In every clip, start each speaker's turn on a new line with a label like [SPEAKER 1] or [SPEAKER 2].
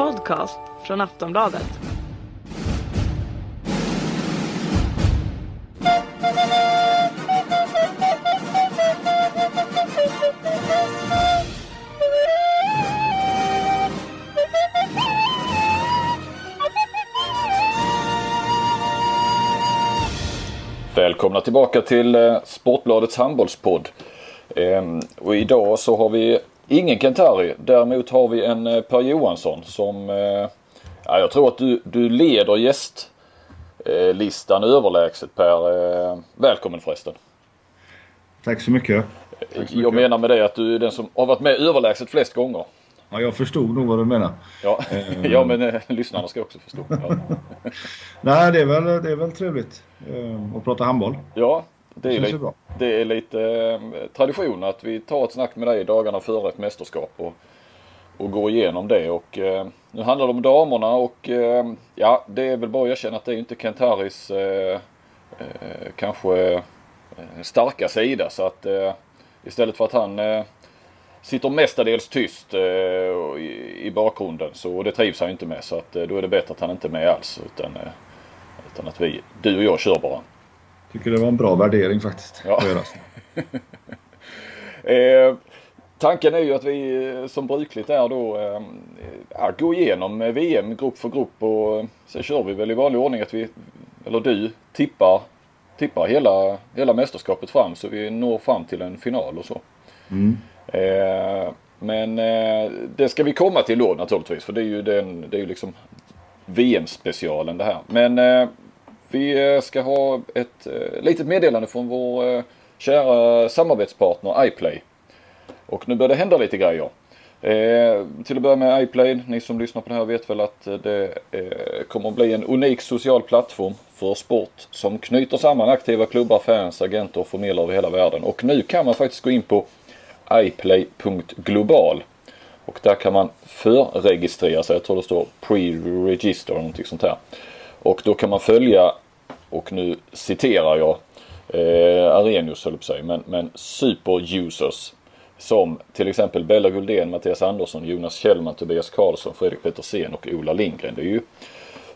[SPEAKER 1] podcast från Aftonbladet.
[SPEAKER 2] Välkomna tillbaka till eh, Sportbladets handbollspodd. Ehm, och idag så har vi ingen Kentari. Däremot har vi en eh, Per Johansson som... eh, Ja, jag tror att du, du leder gästlistan överlägset Per. Eh, Välkommen förresten.
[SPEAKER 3] Tack så mycket. Tack så
[SPEAKER 2] Jag
[SPEAKER 3] mycket.
[SPEAKER 2] menar med det att du är den som har varit med överlägset flest gånger.
[SPEAKER 3] Ja, jag förstod nog vad du menar.
[SPEAKER 2] Ja, ja men eh, lyssnarna ska också förstå. Ja,
[SPEAKER 3] Nej, det är väl, det är väl trevligt eh, att prata handboll.
[SPEAKER 2] ja det, är lite,
[SPEAKER 3] bra.
[SPEAKER 2] det är lite eh, tradition att vi tar ett snack med dig dagarna före ett mästerskap. Och, och går igenom det. Och, eh, nu handlar det om damerna och eh, ja, det är väl bara att erkänna att det är inte Kentaris eh, eh, kanske eh, starka sida. Så att eh, istället för att han eh, sitter mestadels tyst eh, i, i bakgrunden så och det trivs han inte med. Så att eh, då är det bättre att han inte är med alls. Utan, eh, utan att vi, du och jag kör bara.
[SPEAKER 3] Tycker det var en bra värdering faktiskt.
[SPEAKER 2] Ja. Eh, tanken är ju att vi eh, som brukligt är då eh, gå igenom VM grupp för grupp och eh, sen kör vi väl i vanlig ordning att vi, eller du, tippar, tippar hela, hela mästerskapet fram så vi når fram till en final och så.
[SPEAKER 3] Mm.
[SPEAKER 2] Eh, men eh, det ska vi komma till då naturligtvis för det är ju, den, det är ju liksom VM-specialen det här. Men eh, vi eh, ska ha ett eh, litet meddelande från vår eh, kära samarbetspartner iPlay. Och nu börjar det hända lite grejer. Eh, till att börja med iPlay, ni som lyssnar på det här vet väl att det eh, kommer att bli en unik social plattform för sport som knyter samman aktiva klubbar, fans, agenter och förmedlare över hela världen. Och nu kan man faktiskt gå in på iplay.global och där kan man förregistrera sig. Jag tror det står pre-register eller någonting sånt här. Och då kan man följa, och nu citerar jag eh, Arrhenius höll jag på att säga, men, men super-users. Som till exempel Bella Guldén, Mattias Andersson, Jonas Kjellman, Tobias Karlsson, Fredrik Petersen och Ola Lindgren. Det är ju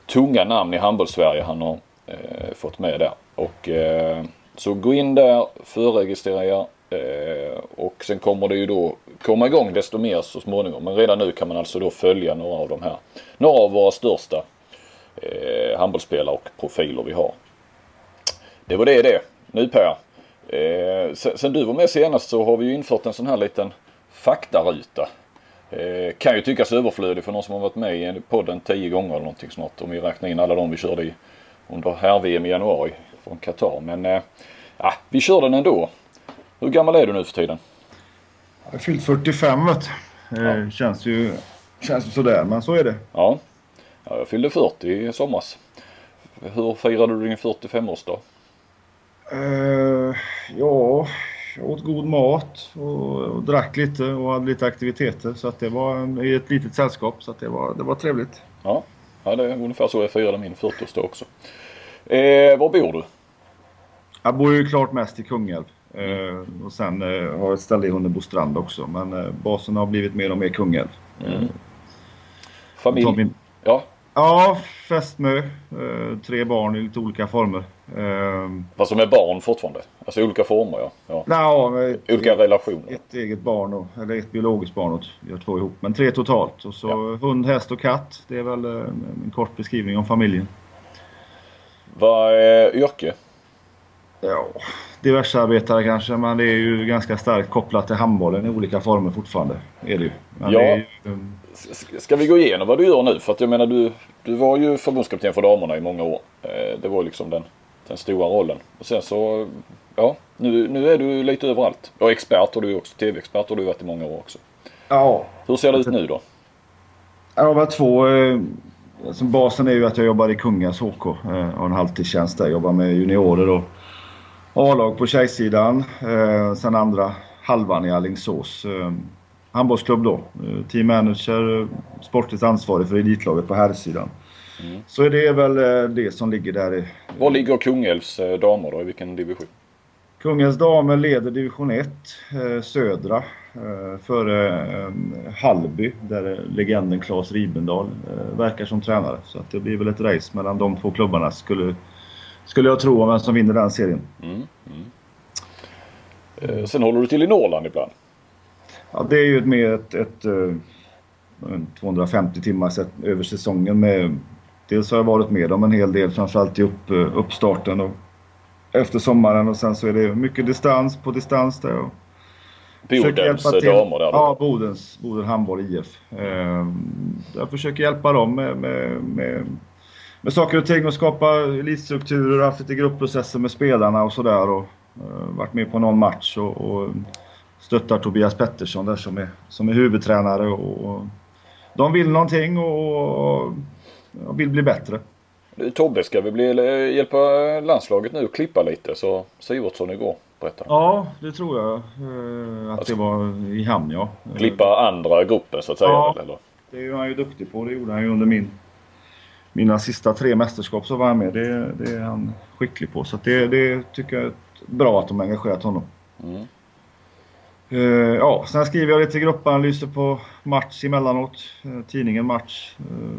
[SPEAKER 2] tunga namn i handbolls-Sverige han har eh, fått med där. Och, eh, så gå in där, förregistrera er eh, och sen kommer det ju då komma igång desto mer så småningom. Men redan nu kan man alltså då följa några av de här, några av våra största eh, handbollsspelare och profiler vi har. Det var det det. Nu Per. Eh, sen, sen du var med senast så har vi ju infört en sån här liten faktaruta. Eh, kan ju tyckas överflödig för någon som har varit med i podden tio gånger eller någonting snart. Om vi räknar in alla de vi körde i under här-VM i januari från Qatar. Men eh, ja, vi kör den ändå. Hur gammal är du nu för tiden?
[SPEAKER 3] Jag har fyllt 45 vet du. eh, Känns ju känns ju sådär, men så är det.
[SPEAKER 2] Ja. Ja, jag fyllde 40 i somras. Hur firade du din 45-årsdag?
[SPEAKER 3] Eh, ja, jag åt god mat och, och drack lite och hade lite aktiviteter. Så att det var i ett litet sällskap. Så att det var, det var trevligt.
[SPEAKER 2] Ja, ja det är ungefär så jag firade min 40-årsdag också. Eh, var bor du?
[SPEAKER 3] Jag bor ju klart mest i Kungälv. Eh, och sen eh, har jag ett ställe i Hunnebostrand också. Men eh, basen har blivit mer och mer Kungälv.
[SPEAKER 2] Mm.
[SPEAKER 3] Tar
[SPEAKER 2] Familj?
[SPEAKER 3] min-
[SPEAKER 2] Ja,
[SPEAKER 3] Ja, fästmö. Eh, tre barn i lite olika former. Eh,
[SPEAKER 2] fast som är barn fortfarande. Alltså olika former ja. ja.
[SPEAKER 3] med ett,
[SPEAKER 2] Olika relationer.
[SPEAKER 3] ett eget barn, och, eller ett biologiskt barn och vi har två ihop. Men tre totalt. Och så
[SPEAKER 2] Ja.
[SPEAKER 3] hund, häst och katt. Det är väl eh, en kort beskrivning om familjen.
[SPEAKER 2] Vad är yrke?
[SPEAKER 3] Ja, diverse arbetare kanske, men det är ju ganska starkt kopplat till handbollen i olika former fortfarande. Är det ju. Men
[SPEAKER 2] Ja.
[SPEAKER 3] det är ju,
[SPEAKER 2] S- Ska vi gå igenom vad du gör nu? För att jag menar du, du var ju förbundskapten för damerna i många år. Eh, det var liksom den, den stora rollen. Och sen så, ja, nu, nu är du lite överallt. Och expert har du också. TV-expert har du varit i många år också.
[SPEAKER 3] ja,
[SPEAKER 2] Hur ser det ut nu då?
[SPEAKER 3] Jag har varit två. Eh, som basen är ju att jag jobbar i Kungälvs HK. Eh, har en halvtidstjänst där. Jobbar med juniorer och A-lag på tjejsidan. Sen andra halvan i Alingsås. Handbollsklubb då. Eh, team manager, eh, sportligt ansvarig för elitlaget på herrsidan. Så är det väl eh, det som ligger där. i-
[SPEAKER 2] Var ligger Kungälvs damer då? I vilken division?
[SPEAKER 3] Kungälvs damer leder division 1, eh, södra. före eh, Hallby där legenden Claes Ribendal verkar som tränare. Så att det blir väl ett race mellan de två klubbarna skulle, skulle jag tro om vem som vinner den serien.
[SPEAKER 2] Mm, mm. Sen håller du till i Norrland ibland.
[SPEAKER 3] Ja, det är ju mer ett, ett, ett 250 timmar över säsongen med Dels har jag varit med om en hel del, framförallt i upp, uppstarten och efter sommaren och sen så är det mycket distans på distans där. Och
[SPEAKER 2] Bodens damer där?
[SPEAKER 3] Ja, Bodens, Boden Handboll IF. Ehm, jag försöker hjälpa dem med, med, med, med saker och ting och skapa elitstrukturer och haft lite gruppprocesser med spelarna och sådär. Och uh, varit med på någon match och, och stöttar Tobias Pettersson där som är, som är huvudtränare. Och, och de vill någonting och, och och vill bli bättre.
[SPEAKER 2] Tobbe ska vi bli, hjälpa landslaget nu att klippa lite så Sivertsson igår berättade.
[SPEAKER 3] Ja, det tror jag. Eh, att alltså, det var i hamn ja.
[SPEAKER 2] Klippa andra gruppen så att säga?
[SPEAKER 3] Ja, eller? det är han ju duktig på. Det gjorde han ju under min, mina sista tre mästerskap så var han med. Det, det är han skicklig på. Så det, det tycker jag är bra att de engagerat honom. Mm. Uh, ja, sen skriver jag lite gruppanalyser på match emellanåt. Uh, tidningen Match. Uh,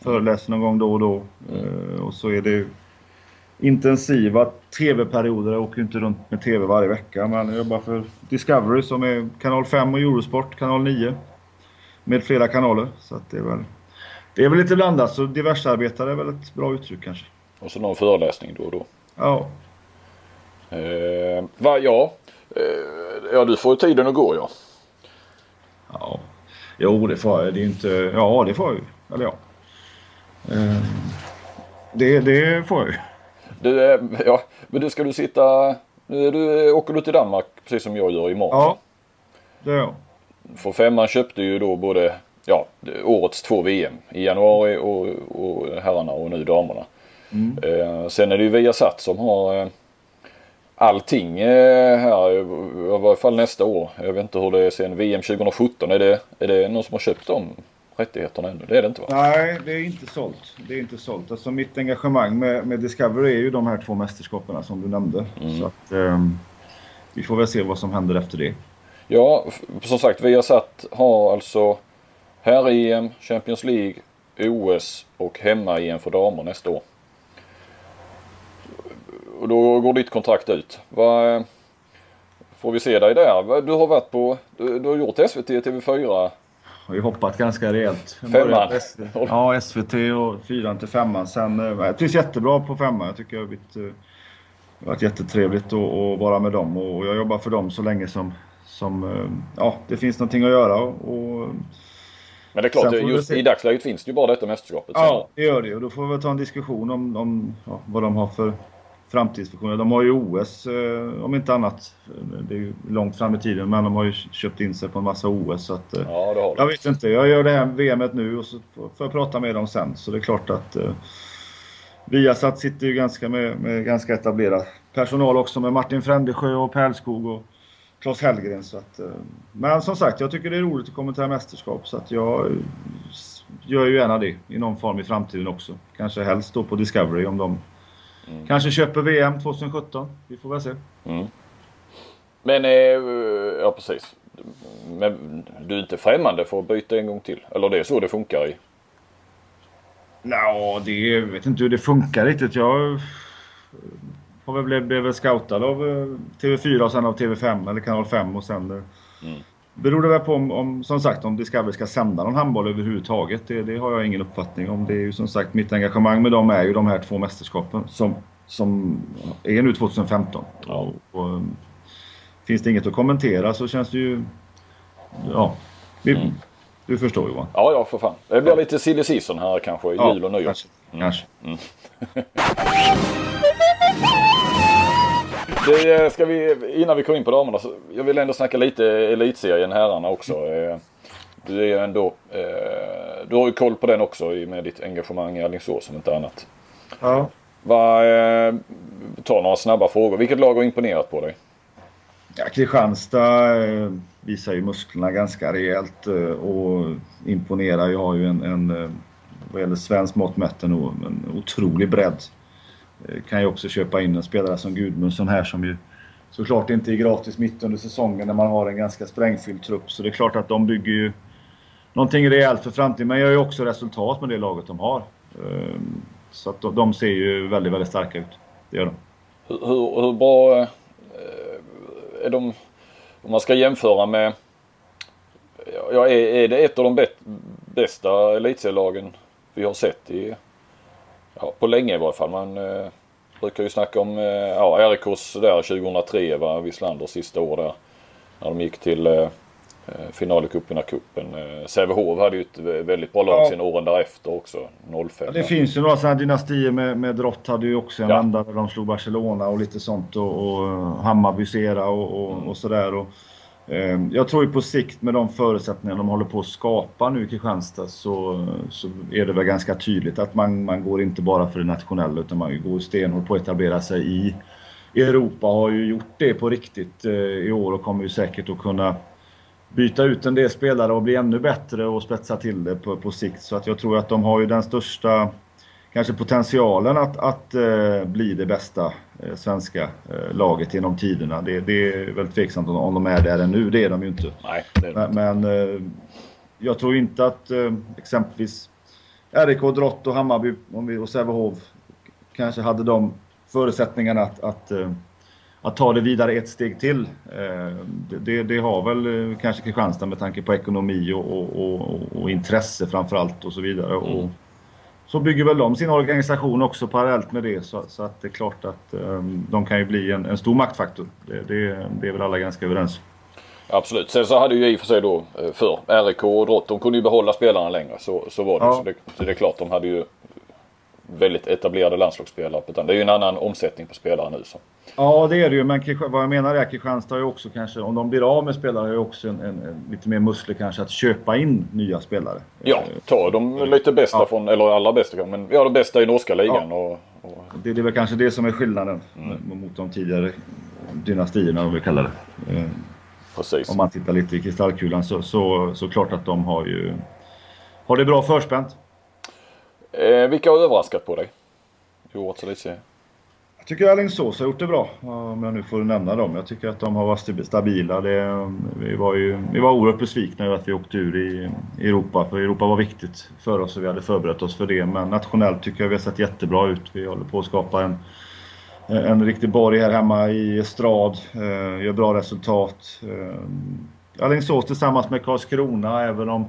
[SPEAKER 3] föreläser någon gång då och då. Mm. och så är det intensiva tv-perioder. Jag åker inte runt med tv varje vecka. Men jag jobbar för Discovery som är kanal 5 och Eurosport kanal 9. Med flera kanaler. Så det är väl, det är väl lite blandat. Så diversarbetare är väl ett bra uttryck kanske.
[SPEAKER 2] Och så någon föreläsning då och då.
[SPEAKER 3] Ja.
[SPEAKER 2] Eh, va, ja. Eh, ja, du får ju tiden att gå ja.
[SPEAKER 3] Ja. Jo, det får jag. Det är inte... Ja, det får jag. Eller ja. Eh, det, det får jag ju.
[SPEAKER 2] Du, ja, men du ska du sitta... Nu du, åker du till Danmark precis som jag gör imorgon.
[SPEAKER 3] Ja, det gör jag.
[SPEAKER 2] För femman köpte ju då både ja, årets två VM i januari och, och herrarna och nu damerna. Mm. Eh, sen är det ju Viasat som har eh, allting eh, här i varje fall nästa år. Jag vet inte hur det är sen VM 2017. Är det, är det någon som har köpt dem rättigheterna ännu. Det är det inte va?
[SPEAKER 3] Nej, det är inte sålt. Det är inte sålt. Alltså mitt engagemang med, med Discovery är ju de här två mästerskapen som du nämnde. Mm. Så att, um, vi får väl se vad som händer efter det.
[SPEAKER 2] Ja, som sagt vi har satt har alltså här EM, Champions League, OS och hemma-EM för damer nästa år. Och då går ditt kontrakt ut. Vad, får vi se dig där? Du har varit på, du, du har gjort SVT, TV4
[SPEAKER 3] har ju hoppat ganska rejält.
[SPEAKER 2] Femman?
[SPEAKER 3] Ja, SVT och fyran till femman. Sen, eh, jag trivs jättebra på femman. Jag tycker det har blivit, det har varit jättetrevligt att, att vara med dem och jag jobbar för dem så länge som, som eh, ja, det finns någonting att göra. Och,
[SPEAKER 2] men det är klart, just i dagsläget finns det ju bara detta mästerskapet.
[SPEAKER 3] Ja, det gör det. Och då får vi ta en diskussion om, om ja, vad de har för framtidsvisioner. De har ju OS eh, om inte annat. Det är ju långt fram i tiden men de har ju köpt in sig på en massa OS. Så att,
[SPEAKER 2] eh, ja, det har
[SPEAKER 3] jag vet inte. Jag gör det här VMet nu och så får jag prata med dem sen. Så det är klart att eh, Viasat sitter ju ganska med, med ganska etablerad personal också med Martin Frändesjö och Pärlskog och Claes Hellgren. Så att, eh, men som sagt, jag tycker det är roligt att kommentera mästerskap så att jag gör ju gärna det i någon form i framtiden också. Kanske helst då på Discovery om de Mm. Kanske köper VM 2017. Vi får väl se.
[SPEAKER 2] Mm. Men, eh, ja precis. Men du är inte främmande för att byta en gång till? Eller det är så det funkar i?
[SPEAKER 3] Nå, det jag vet inte hur det funkar riktigt. Jag har väl blivit, blivit scoutad av eh, TV4 och sen av TV5 eller kanal 5 och sen eh, mm. Beror det väl på om, om, som sagt, om Discovery ska sända någon handboll överhuvudtaget. Det, det har jag ingen uppfattning om. Det är ju som sagt, mitt engagemang med dem är ju de här två mästerskapen som, som är nu 2015. Ja. Och, um, finns det inget att kommentera så känns det ju... Ja, vi, mm. du förstår Johan.
[SPEAKER 2] Ja, ja för fan. Det blir lite silly season här kanske, ja, jul och nyår.
[SPEAKER 3] Kanske. Mm. kanske. Mm.
[SPEAKER 2] Det eh, ska vi, innan vi kommer in på damerna, så jag vill ändå snacka lite elitserien herrarna också. Eh, du är ändå, eh, du har ju koll på den också med ditt engagemang i Alingsås om inte annat.
[SPEAKER 3] Ja.
[SPEAKER 2] Va, ta några snabba frågor. Vilket lag har imponerat på dig?
[SPEAKER 3] Ja, Kristianstad visar ju musklerna ganska rejält och imponerar. Jag har ju en, en vad gäller svensk mått mätt en, en otrolig bredd. Eh, kan ju också köpa in en spelare som Gudmundsson här som ju såklart inte är gratis mitt under säsongen när man har en ganska sprängfylld trupp. Så det är klart att de bygger ju någonting rejält för framtiden. Men gör ju också resultat med det laget de har. Ehm, så att de ser ju väldigt, väldigt starka ut. Det gör de.
[SPEAKER 2] Hur, hur, hur bra eh, är de, om man ska jämföra med, ja är, är det ett av de bästa elitserielagen vi har sett i, ja, på länge i varje fall. Man eh, brukar ju snacka om eh, ja, RIKs där 2003 var Wislanders sista år där. När de gick till eh, Eh, final i cupvinnarcupen. Eh, Sävehof hade ju ett väldigt bra lag ja. sen åren därefter också. 05.
[SPEAKER 3] Ja, det finns ju några sådana dynastier med, med Drott hade ju också en ja. vända där de slog Barcelona och lite sånt och, och Hammarby Sera och, och, och sådär. Och, Ehm, jag tror ju på sikt med de förutsättningar de håller på att skapa nu i Kristianstad så, så är det väl ganska tydligt att man, man går inte bara för det nationella utan man går stenhårt på att etablera sig i Europa har ju gjort det på riktigt eh, i år och kommer ju säkert att kunna byta ut en del spelare och bli ännu bättre och spetsa till det på, på sikt. Så att jag tror att de har ju den största kanske potentialen att, att eh, bli det bästa svenska eh, laget genom tiderna. Det, det, är väldigt tveksamt om, de är där ännu. Det är de ju inte.
[SPEAKER 2] Nej,
[SPEAKER 3] men, men eh, jag tror inte att eh, exempelvis RIK, Drott och Hammarby och Sävehof kanske hade de förutsättningarna att, att eh, att ta det vidare ett steg till. Eh, det, det, har väl eh, kanske Kristianstad med tanke på ekonomi och, och, och, och intresse framförallt och så vidare. Mm. Och så bygger väl de sin organisation också parallellt med det så, så att det är klart att um, de kan ju bli en, en stor maktfaktor. Det, det, det, är väl alla ganska överens
[SPEAKER 2] Absolut. Sen så hade ju i och för sig då för RIK och Drott, de kunde ju behålla spelarna längre. Så, så var det. Ja. Så det. Så det är klart de hade ju väldigt etablerade landslagsspelare. Utan det är ju en annan omsättning på spelare nu. Så.
[SPEAKER 3] Ja det är det ju men vad jag menar är att Kristianstad har ju också kanske, om de blir av med spelare, har ju också en, en, en, lite mer muskler kanske att köpa in nya spelare.
[SPEAKER 2] Ja, ta de lite bästa ja. från, eller alla bästa kanske, men ja de bästa i norska ligan. Ja. Och, och...
[SPEAKER 3] Det, är väl kanske det som är skillnaden mm. mot de tidigare dynastierna om vi kallar det. Eh,
[SPEAKER 2] Precis.
[SPEAKER 3] Om man tittar lite i kristallkulan så, så, så klart att de har ju har det bra förspänt.
[SPEAKER 2] Eh, vilka har överraskat på dig i årets elitserie?
[SPEAKER 3] Jag tycker Alingsås har gjort det bra, om jag nu får nämna dem. Jag tycker att de har varit stabila. Det, vi, var ju, vi var oerhört besvikna över att vi åkte ur i, i Europa, för Europa var viktigt för oss och vi hade förberett oss för det. Men nationellt tycker jag vi har sett jättebra ut. Vi håller på att skapa en, en riktig borg här hemma i Estrad, eh, gör bra resultat. Eh, Alingsås tillsammans med Karlskrona, även om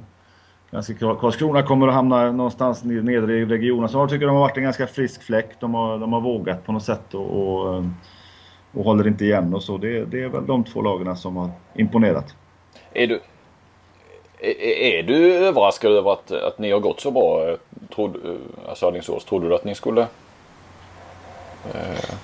[SPEAKER 3] Karlskrona kommer att hamna någonstans nedre i regionen. Så jag tycker de har varit en ganska frisk fläck. De har, de har vågat på något sätt och, och, eh, och håller inte igen och så. Det, det, är väl de två lagarna som har imponerat.
[SPEAKER 2] Är du, är, är du överraskad över att, att ni har gått så bra? Trodde, alltså Alingsås, trodde du att ni skulle eh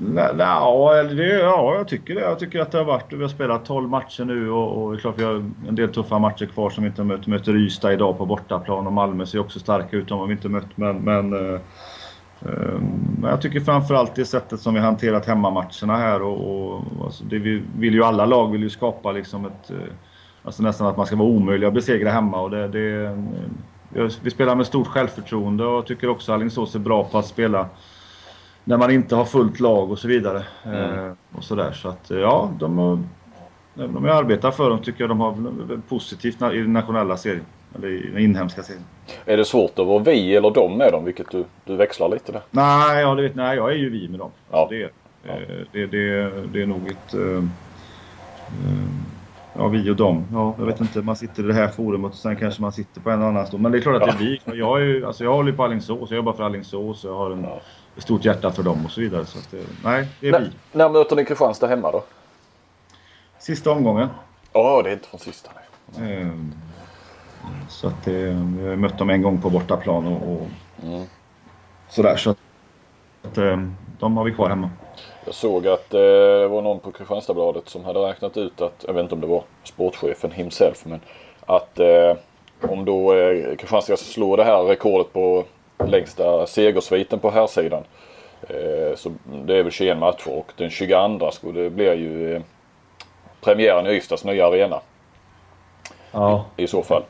[SPEAKER 3] Nej, ja, det, ja, jag tycker det. Jag tycker att det har varit... Vi har spelat 12 matcher nu och, och det är klart vi har en del tuffa matcher kvar som vi inte möter. Möter Ystad idag på bortaplan och Malmö ser också starka ut. De har vi inte mött. Men, men, eh, eh, men jag tycker framförallt det sättet som vi hanterat hemmamatcherna här och, och alltså det vi, vill ju alla lag vill ju skapa liksom ett... Eh, alltså nästan att man ska vara omöjlig att besegra hemma och det... det eh, vi spelar med stort självförtroende och jag tycker också Alingsås är bra på att spela när man inte har fullt lag och så vidare. Mm. Eh, och så där. Så att ja, de, har, de jag arbetar för dem tycker jag de har positivt i den nationella serien. Eller i den inhemska serien.
[SPEAKER 2] Är det svårt att vara vi eller dem med dem? Vilket du, du växlar lite där?
[SPEAKER 3] Nej, ja, det vet, nej, jag är ju vi med dem.
[SPEAKER 2] Ja.
[SPEAKER 3] Det, ja. det, det, det är nog ett... Uh, Ja, vi och dem. Ja, jag vet inte. Man sitter i det här forumet och sen kanske man sitter på en annan stol. Men det är klart att det är vi. Jag, är ju, alltså jag håller på Alingsås. Jag jobbar för Alingsås. Jag har en, ja stort hjärta för dem och så vidare. Så att, eh, nej, det är N vi.
[SPEAKER 2] När möter ni Kristianstad hemma då?
[SPEAKER 3] Sista omgången.
[SPEAKER 2] Ja, oh, det är inte från sista. Nej.
[SPEAKER 3] Mm. Så att det, vi mött dem en gång på bortaplan och, och mm. sådär. Så att, eh, de har vi kvar hemma.
[SPEAKER 2] Jag såg att eh, det var någon på Kristianstadsbladet som hade räknat ut att, jag vet inte om det var sportchefen himself, men att eh, om då eh, Kristianstad ska slå det här rekordet på längsta segersviten på här sidan. Eh, så det är väl 21 matcher och den 22 skulle det bli ju eh, premiären i Ystads nya arena.
[SPEAKER 3] Ja.
[SPEAKER 2] I så fall.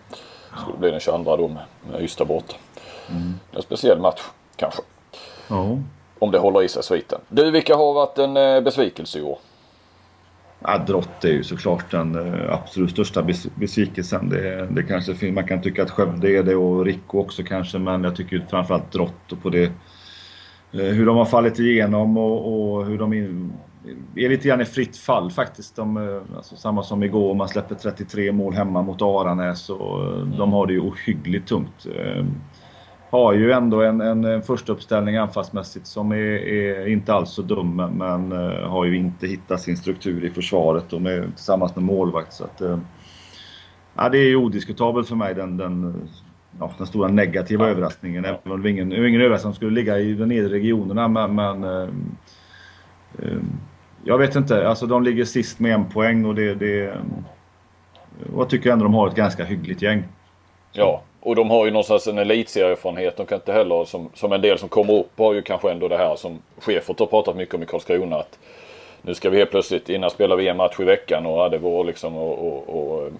[SPEAKER 2] Skulle det bli den 22 då med, med Ystad borta. Mm. En speciell match kanske.
[SPEAKER 3] Ja.
[SPEAKER 2] om det håller i sig sviten. Du, vilka har varit en eh, besvikelse i år?
[SPEAKER 3] Ja, Drott är ju såklart den eh, absolut största besvikelsen. Det, det kanske, man kan tycka att Skövde är det och Rico också kanske, men jag tycker framförallt Drott och på det eh, hur de har fallit igenom och, och hur de in, är lite grann i fritt fall faktiskt. De, eh, alltså, samma som igår, man släpper 33 mål hemma mot Aranäs och mm. de har det ju ohyggligt tungt ehm, har ju ändå en, en, en första uppställning anfallsmässigt som är, är, inte alls så dum men uh, har ju inte hittat sin struktur i försvaret och med, tillsammans med målvakt. Så att, uh, ja, det är odiskutabelt för mig den, den, ja, den stora negativa ja. överraskningen. Även om det ingen, ingen överraskning skulle ligga i de nedre regionerna men, men uh, jag vet inte, alltså de ligger sist med en poäng och det, det och jag tycker ändå de har ett ganska hyggligt gäng.
[SPEAKER 2] Ja, och de har ju någonstans en elitserieerfarenhet. De kan inte heller, som, som en del som kommer upp, har ju kanske ändå det här som Schäfert har pratat mycket om i Karlskrona. Att nu ska vi helt plötsligt, innan spelar vi en match i veckan och det var liksom och, och, och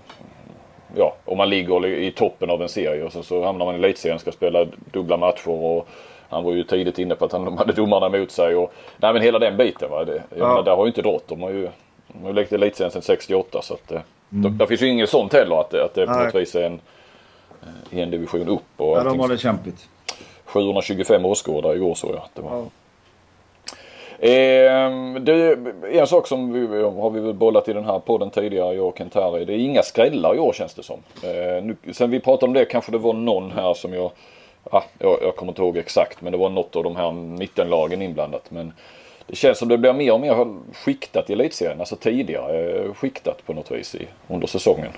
[SPEAKER 2] ja, om man ligger i toppen av en serie och så, så hamnar man i elitserien och ska spela dubbla matcher. Och, han var ju tidigt inne på att han hade domarna emot sig och nej men hela den biten va. Det, ja. menar, där har ju inte drott. De har ju, de har ju lekt elitserien sedan 68 så att eh, mm. där finns ju inget sånt heller att, att det på något vis är en i en division upp. Och
[SPEAKER 3] ja, de har det kämpigt.
[SPEAKER 2] 725 åskådare igår såg jag att det var. Ja. Eh, det, en sak som vi har vi väl bollat i den här podden tidigare, jag och Kentari. Det är inga skrällar i år känns det som. Eh, nu, sen vi pratade om det kanske det var någon här som jag, ah, jag, jag kommer inte ihåg exakt men det var något av de här mittenlagen inblandat. Men det känns som det blir mer och mer skiktat i elitserien. Alltså tidigare eh, skiktat på något vis i, under säsongen.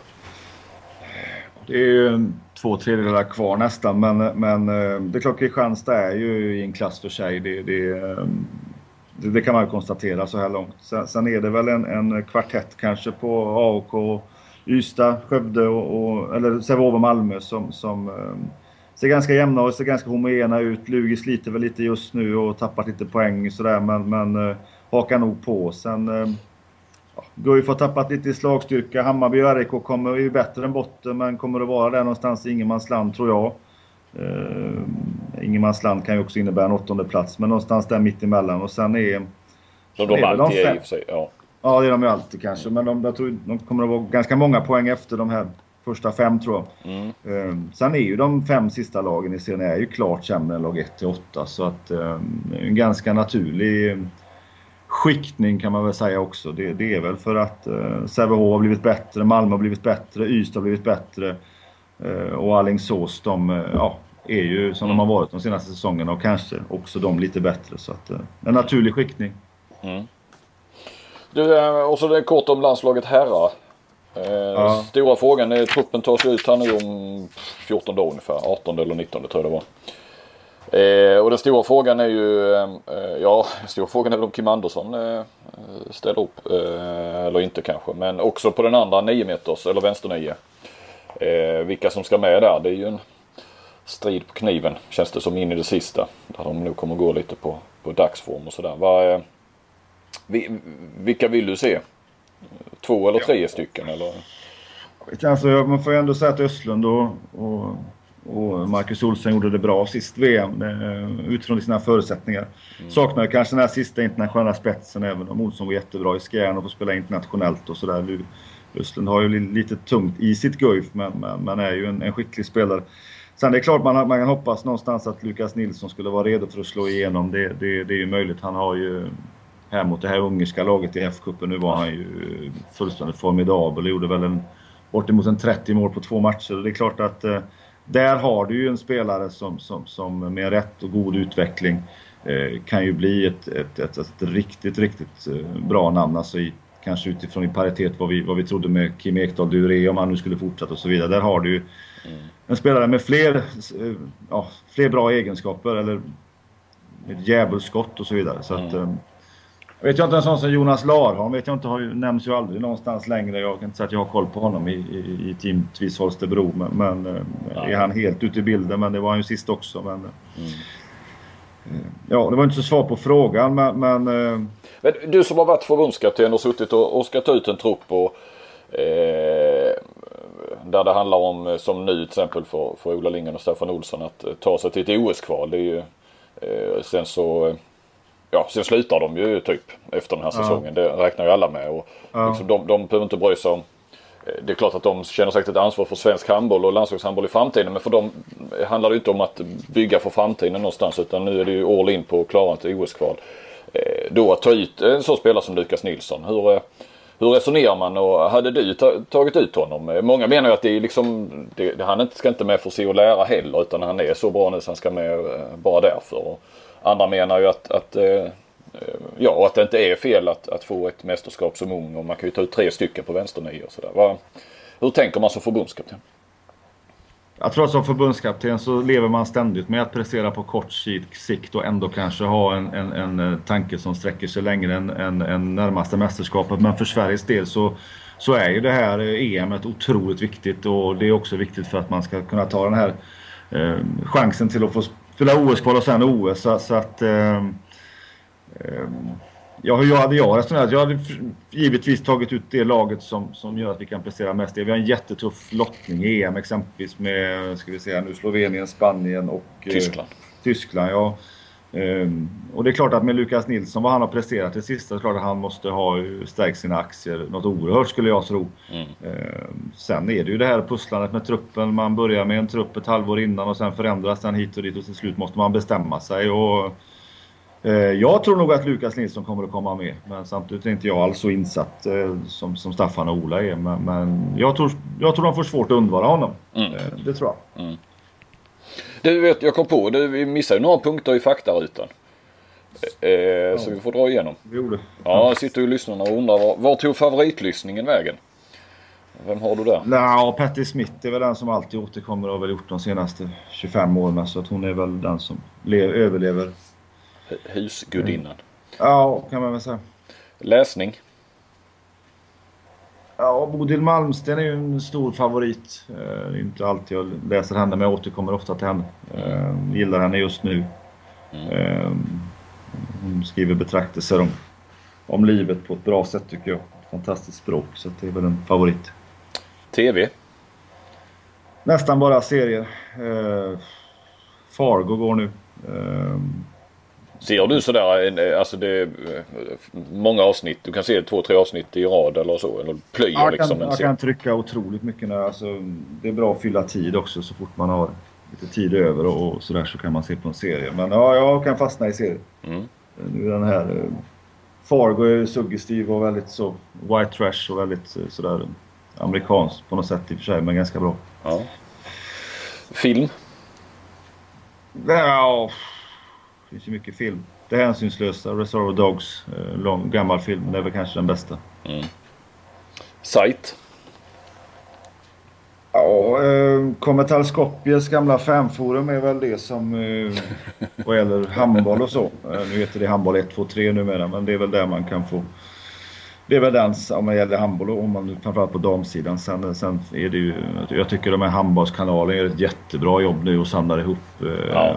[SPEAKER 3] Det är två tredjedelar kvar nästan men, men eh, det är klart Kristianstad är ju i en klass för sig. Det, det, det, det kan man ju konstatera så här långt. Sen, sen är det väl en, en kvartett kanske på AOK, Ystad, Skövde och, och eller Sävehof och Malmö som, som eh, ser ganska jämna och ser ganska homogena ut. Lugi sliter väl lite just nu och tappat lite poäng sådär men, men hakar nog på. Sen Guif har tappat lite i slagstyrka. Hammarby och RIK kommer ju bättre än botten men kommer att vara där någonstans i ingenmansland tror jag. Uh, ingenmansland kan ju också innebära en åttonde plats men någonstans där mittemellan och sen är...
[SPEAKER 2] Som de alltid är i och för sig, ja.
[SPEAKER 3] Ja det är de ju alltid kanske men de, jag tror de kommer att vara ganska många poäng efter de här första fem tror jag. Mm. Uh, sen är ju de fem sista lagen i serien är ju klart sämre än lag 1 till 8 så att uh, en ganska naturlig skiktning kan man väl säga också. Det, det är väl för att eh, Sävehof har blivit bättre, Malmö har blivit bättre, Ystad har blivit bättre eh, och Alingsås de eh, ja, är ju som mm. de har varit de senaste säsongerna och kanske också de lite bättre. Så att, eh, en naturlig skiktning. Mm.
[SPEAKER 2] Du, eh, och så det kort om landslaget herrar. Eh, ja. Stora frågan är truppen tas ut här nu om 14 dagar ungefär. 18 eller 19 tror jag det var. Eh, och den stora frågan är ju, eh, ja, stora frågan är väl om Kim Andersson eh, ställer upp eh, eller inte kanske. Men också på den andra 9 meters eller vänster 9. Eh, vilka som ska med där. Det är ju en strid på kniven känns det som in i det sista. Där de nog kommer gå lite på, på dagsform och sådär. Vad, eh, vilka vill du se? Två eller tre stycken eller?
[SPEAKER 3] Alltså, man får ju ändå säga att Östlund och, och och Marcus Olsson gjorde det bra sist VM eh, utifrån sina förutsättningar. Mm. Saknar kanske den här sista internationella spetsen även om Olsson var jättebra i Skjern och får spela internationellt och sådär. Östlund har ju lite tungt i sitt Guif men, men, men är ju en, en, skicklig spelare. Sen det är klart man, man kan hoppas någonstans att Lukas Nilsson skulle vara redo för att slå igenom. Det, det, det är ju möjligt. Han har ju här mot det här ungerska laget i F-cupen nu var han ju fullständigt formidabel och gjorde väl en bortemot en 30 mål på två matcher. Det är klart att eh, där har du ju en spelare som, som, som med rätt och god utveckling eh, kan ju bli ett, ett, ett, ett, riktigt, riktigt eh, bra namn. Alltså i, kanske utifrån i paritet vad vi, vad vi trodde med Kim Ekdahl Duré om han nu skulle fortsätta och så vidare. Där har du ju mm. en spelare med fler, eh, ja, fler bra egenskaper eller ett djävulskott och så vidare. Så mm. att, jag vet jag inte en sån som Jonas Larholm vet jag inte, har ju, nämns ju aldrig någonstans längre. Jag kan inte säga att jag har koll på honom i, i, i team Tvis Holstebro. Men, men ja. är han helt ute i bilden. Men det var han ju sist också. Men, mm. Ja, det var inte så svar på frågan men... Men,
[SPEAKER 2] eh, men du som har varit förbundskapten och suttit och, och ska ta ut en trupp och eh, där det handlar om som nu till exempel för, för Ola Lindgren och Staffan Olsson att ta sig till ett OS-kval. Det är ju eh, sen så ja, sen slutar de ju typ efter den här
[SPEAKER 3] Ja.
[SPEAKER 2] säsongen. Det räknar ju alla med. Och
[SPEAKER 3] Ja.
[SPEAKER 2] liksom, de, de behöver inte bry sig om eh, det är klart att de känner säkert ett ansvar för svensk handboll och landslagshandboll i framtiden. Men för dem handlar det inte om att bygga för framtiden någonstans. Utan nu är det ju all in på att klara ett OS-kval. Eh, Då att ta ut en sån spelare som Lukas Nilsson. Hur, eh, hur resonerar man och hade du ta, tagit ut honom? Många menar ju att det är liksom, det, han ska inte med för att lära heller utan han är så bra nu så han ska med bara därför. Andra menar ju att, att eh, eh Ja, och att det inte är fel att, att få ett mästerskap som ung och man kan ju ta ut tre stycken på vänsternio och sådär. Hur tänker man som förbundskapten?
[SPEAKER 3] Jag tror att som förbundskapten så lever man ständigt med att prestera på kort sikt och ändå kanske ha en, en, en eh, tanke som sträcker sig längre än, än, än närmaste mästerskapet. Men för Sveriges del så, så är ju det här eh, EM EMet otroligt viktigt och det är också viktigt för att man ska kunna ta den här eh, chansen till att få spela OS-kval och sen OS. Så, så att... Eh, Ja, hur hade jag resonerat? Jag hade givetvis tagit ut det laget som, som gör att vi kan prestera mest. Vi har en jättetuff lottning i EM exempelvis med ska vi säga, nu Slovenien, Spanien och eh,
[SPEAKER 2] Tyskland.
[SPEAKER 3] Tyskland ja. Ehm, och det är klart att med Lukas Nilsson, vad han har presterat det sista, det är klart att han måste ha stärkt sina aktier något oerhört skulle jag tro.
[SPEAKER 2] Mm.
[SPEAKER 3] Ehm, sen är det ju det här pusslandet med truppen. Man börjar med en trupp ett halvår innan och sen förändras den hit och dit och till slut måste man bestämma sig. Och, eh, jag tror nog att Lukas Nilsson kommer att komma med. Men samtidigt är inte jag alls så insatt eh, som, som Staffan och Ola är. Men, men jag, tror, jag tror de får svårt att undvara honom.
[SPEAKER 2] Mm.
[SPEAKER 3] Eh, det tror jag.
[SPEAKER 2] Du vet, jag kom på, du, vi missade ju några punkter i faktarutan. Eh, Så vi får dra igenom.
[SPEAKER 3] Vi gjorde.
[SPEAKER 2] Ja, sitter ju lyssnarna och undrar var, var tog favoritlyssningen vägen? Vem har du där?
[SPEAKER 3] Nja, Patti Smith är väl den som alltid återkommer och har väl gjort de senaste 25 åren. Så att hon är väl den som le- överlever.
[SPEAKER 2] Hu- Husgudinnan.
[SPEAKER 3] Ja, kan man väl säga.
[SPEAKER 2] Läsning.
[SPEAKER 3] Ja, Bodil Malmsten är ju en stor favorit. Eh, Det är inte alltid jag läser henne, men jag återkommer ofta till henne. Eh, Gillar henne just nu. Eh, Hon skriver betraktelser om, om livet på ett bra sätt tycker jag. Fantastiskt språk, så det är väl en favorit.
[SPEAKER 2] TV.
[SPEAKER 3] Nästan bara serier. Eh, Fargo går nu. Eh,
[SPEAKER 2] Ser du sådär, eh, alltså det är eh, många avsnitt. Du kan se två, tre avsnitt i rad eller så. Eller plöjer
[SPEAKER 3] jag,
[SPEAKER 2] liksom
[SPEAKER 3] kan,
[SPEAKER 2] en
[SPEAKER 3] jag kan trycka otroligt mycket nu. Alltså, det är bra att fylla tid också så fort man har lite tid över och, och sådär så kan man se på en serie. Men ja, jag kan fastna i serier.
[SPEAKER 2] Mm.
[SPEAKER 3] Nu är den här eh, Fargo är suggestiv och väldigt så white trash och väldigt eh, sådär amerikanskt på något sätt i och för sig men ganska bra.
[SPEAKER 2] Ja. Film.
[SPEAKER 3] Ja, det finns ju mycket film. Det hänsynslösa, Reservoir Dogs, eh, lång, gammal film. Det är väl kanske den bästa.
[SPEAKER 2] Sajt.
[SPEAKER 3] Ja, eh, Kommetal Skopjes gamla fanforum är väl det som eh, vad gäller handboll och så. Eh, nu heter det handboll 1, 2, 3 numera men det är väl där man kan få det är väl den om man gäller handboll och om man framförallt på damsidan. Sen, sen är det ju, jag tycker de här handbollskanalen gör ett jättebra jobb nu och samlar ihop eh,
[SPEAKER 2] Ja.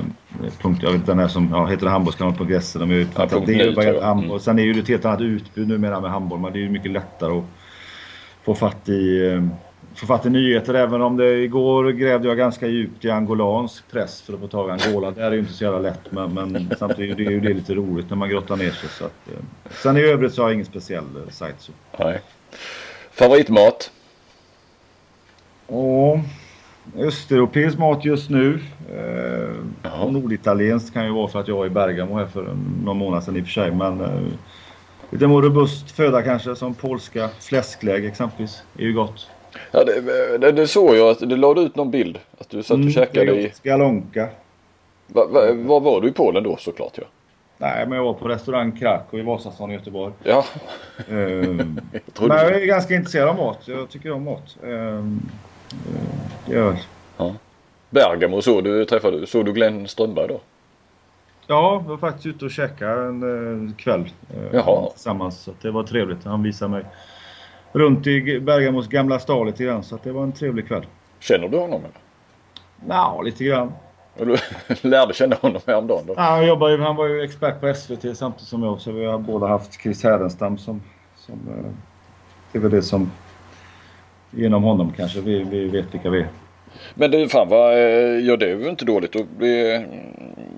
[SPEAKER 3] punkt, jag vet den här som ja, heter handbollskanalen.se. De är ju
[SPEAKER 2] Ja,
[SPEAKER 3] det är ju handboll.
[SPEAKER 2] Mm.
[SPEAKER 3] Sen är ju det ett helt annat utbud numera med handboll. Men det är ju mycket lättare att få fatt i, eh, få fatt i nyheter. Även om det igår grävde jag ganska djupt i angolansk press för att få tag i Angola. Det är ju inte så jävla lätt men, men samtidigt är det ju det lite roligt när man grottar ner sig. Så att, eh. Sen i övrigt så har jag ingen speciell eh, sajt. Så.
[SPEAKER 2] Nej. Favoritmat.
[SPEAKER 3] Och östeuropeisk mat just nu. Eh, norditalienskt kan ju vara för att jag var i Bergamo här för någon månad sedan i och för sig. Men eh, lite mer robust föda kanske som polska fläsklägg exempelvis. är ju gott.
[SPEAKER 2] Ja, det, det, det såg jag att du lade ut någon bild. Att du satt och käkade
[SPEAKER 3] det är
[SPEAKER 2] i...
[SPEAKER 3] Skalonka.
[SPEAKER 2] Va, va, var du i Polen då såklart ja?
[SPEAKER 3] Nej, men jag var på restaurang Krakow i Vasastan i Göteborg.
[SPEAKER 2] Ja,
[SPEAKER 3] Eh,
[SPEAKER 2] jag
[SPEAKER 3] men jag är ganska intresserad av mat. Jag tycker om mat. Eh, eh, det gör jag.
[SPEAKER 2] Bergamo såg du, träffade, såg du Glenn Strömberg då?
[SPEAKER 3] Ja, jag var faktiskt ute och käkade en eh, kväll eh,
[SPEAKER 2] Jaha.
[SPEAKER 3] tillsammans. Så det var trevligt. Han visade mig runt i Bergamos gamla stad lite grann. Så att det var en trevlig kväll.
[SPEAKER 2] Känner du honom?
[SPEAKER 3] Ja, lite grann.
[SPEAKER 2] Du lärde känna honom häromdagen då?
[SPEAKER 3] Ja, han, jobbar ju, han var ju expert på SVT samtidigt som jag. Så vi har båda haft Chris Härenstam som... som eh, det är väl det som... Genom honom kanske vi, vi vet vilka vi är.
[SPEAKER 2] Men du fan vad, eh, ja det är ju inte dåligt. Och det,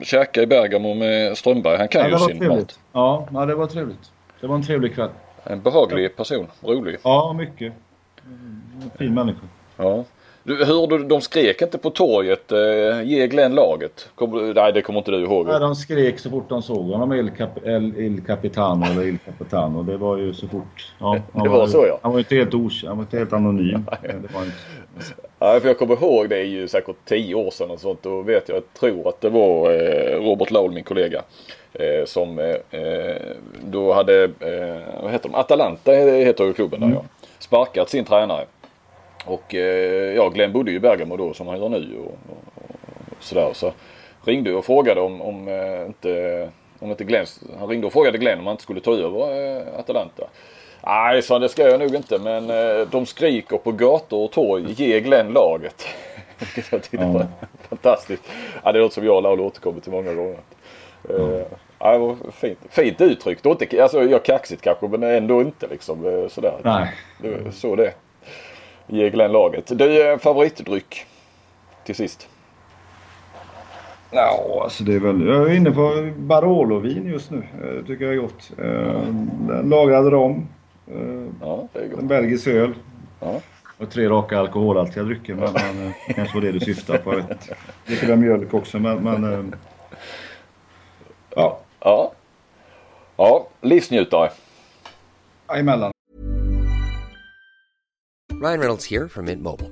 [SPEAKER 2] käka i Bergamo med Strömberg. Han kan
[SPEAKER 3] Ja,
[SPEAKER 2] ju sin
[SPEAKER 3] trevligt.
[SPEAKER 2] mat.
[SPEAKER 3] Ja, det var trevligt. Det var en trevlig kväll.
[SPEAKER 2] En behaglig person. Rolig.
[SPEAKER 3] Ja, mycket. En fin människa.
[SPEAKER 2] Ja. Du, hörde du, de skrek inte på torget eh, ge Glenn laget? Du- nej det kommer inte du ihåg.
[SPEAKER 3] Nej, de skrek så fort de såg honom, El, Cap, El, El Capitano eller Il Capitano. Det var ju så fort. Ja,
[SPEAKER 2] Det var så, ja.
[SPEAKER 3] Han var inte helt okänd, han var inte helt anonym. Det var inte,
[SPEAKER 2] Ja, för jag kommer ihåg det är ju säkert tio år sedan och sånt. Då vet jag, jag tror att det var eh, Robert Laul, min kollega. Eh, som eh, eh, då hade, eh, vad heter de? Atalanta heter ju klubben där ja. Sparkat sin tränare. Och eh, ja, Glenn bodde ju i Bergamo då som han gör nu och, och, och sådär. Så ringde och frågade om, om eh, inte, om inte Glenn, han ringde och frågade Glenn om han inte skulle ta över Atalanta. Nej, sa det ska jag nog inte men de skriker på gator och torg, ge Glenn laget. Vilket jag tyckte
[SPEAKER 3] Ja.
[SPEAKER 2] var fantastiskt. Ja, det är något som jag och Laul återkommer till många gånger. Eh, ja, det var fint, fint uttryckt. Och inte, alltså, jag kaxigt kanske men ändå inte liksom eh, sådär.
[SPEAKER 3] nej.
[SPEAKER 2] Det så det är. Ge Glenn laget. Du, eh, favoritdryck? Till sist.
[SPEAKER 3] Ja, alltså det är väl... Jag är inne på Barolo-vin just nu. Eh, tycker jag är gott. Eh, lagrad rom.
[SPEAKER 2] Ja, det är
[SPEAKER 3] en
[SPEAKER 2] gott.
[SPEAKER 3] belgisk öl.
[SPEAKER 2] Ja.
[SPEAKER 3] Och tre raka alkoholhaltiga drycker. Men, men kanske var det du syftade på. Jag vet inte. Lite mjölk också men... men ja,
[SPEAKER 2] Ja. Ja, livsnjutare.
[SPEAKER 3] emellan.
[SPEAKER 4] Ryan Reynolds here from Mint Mobile.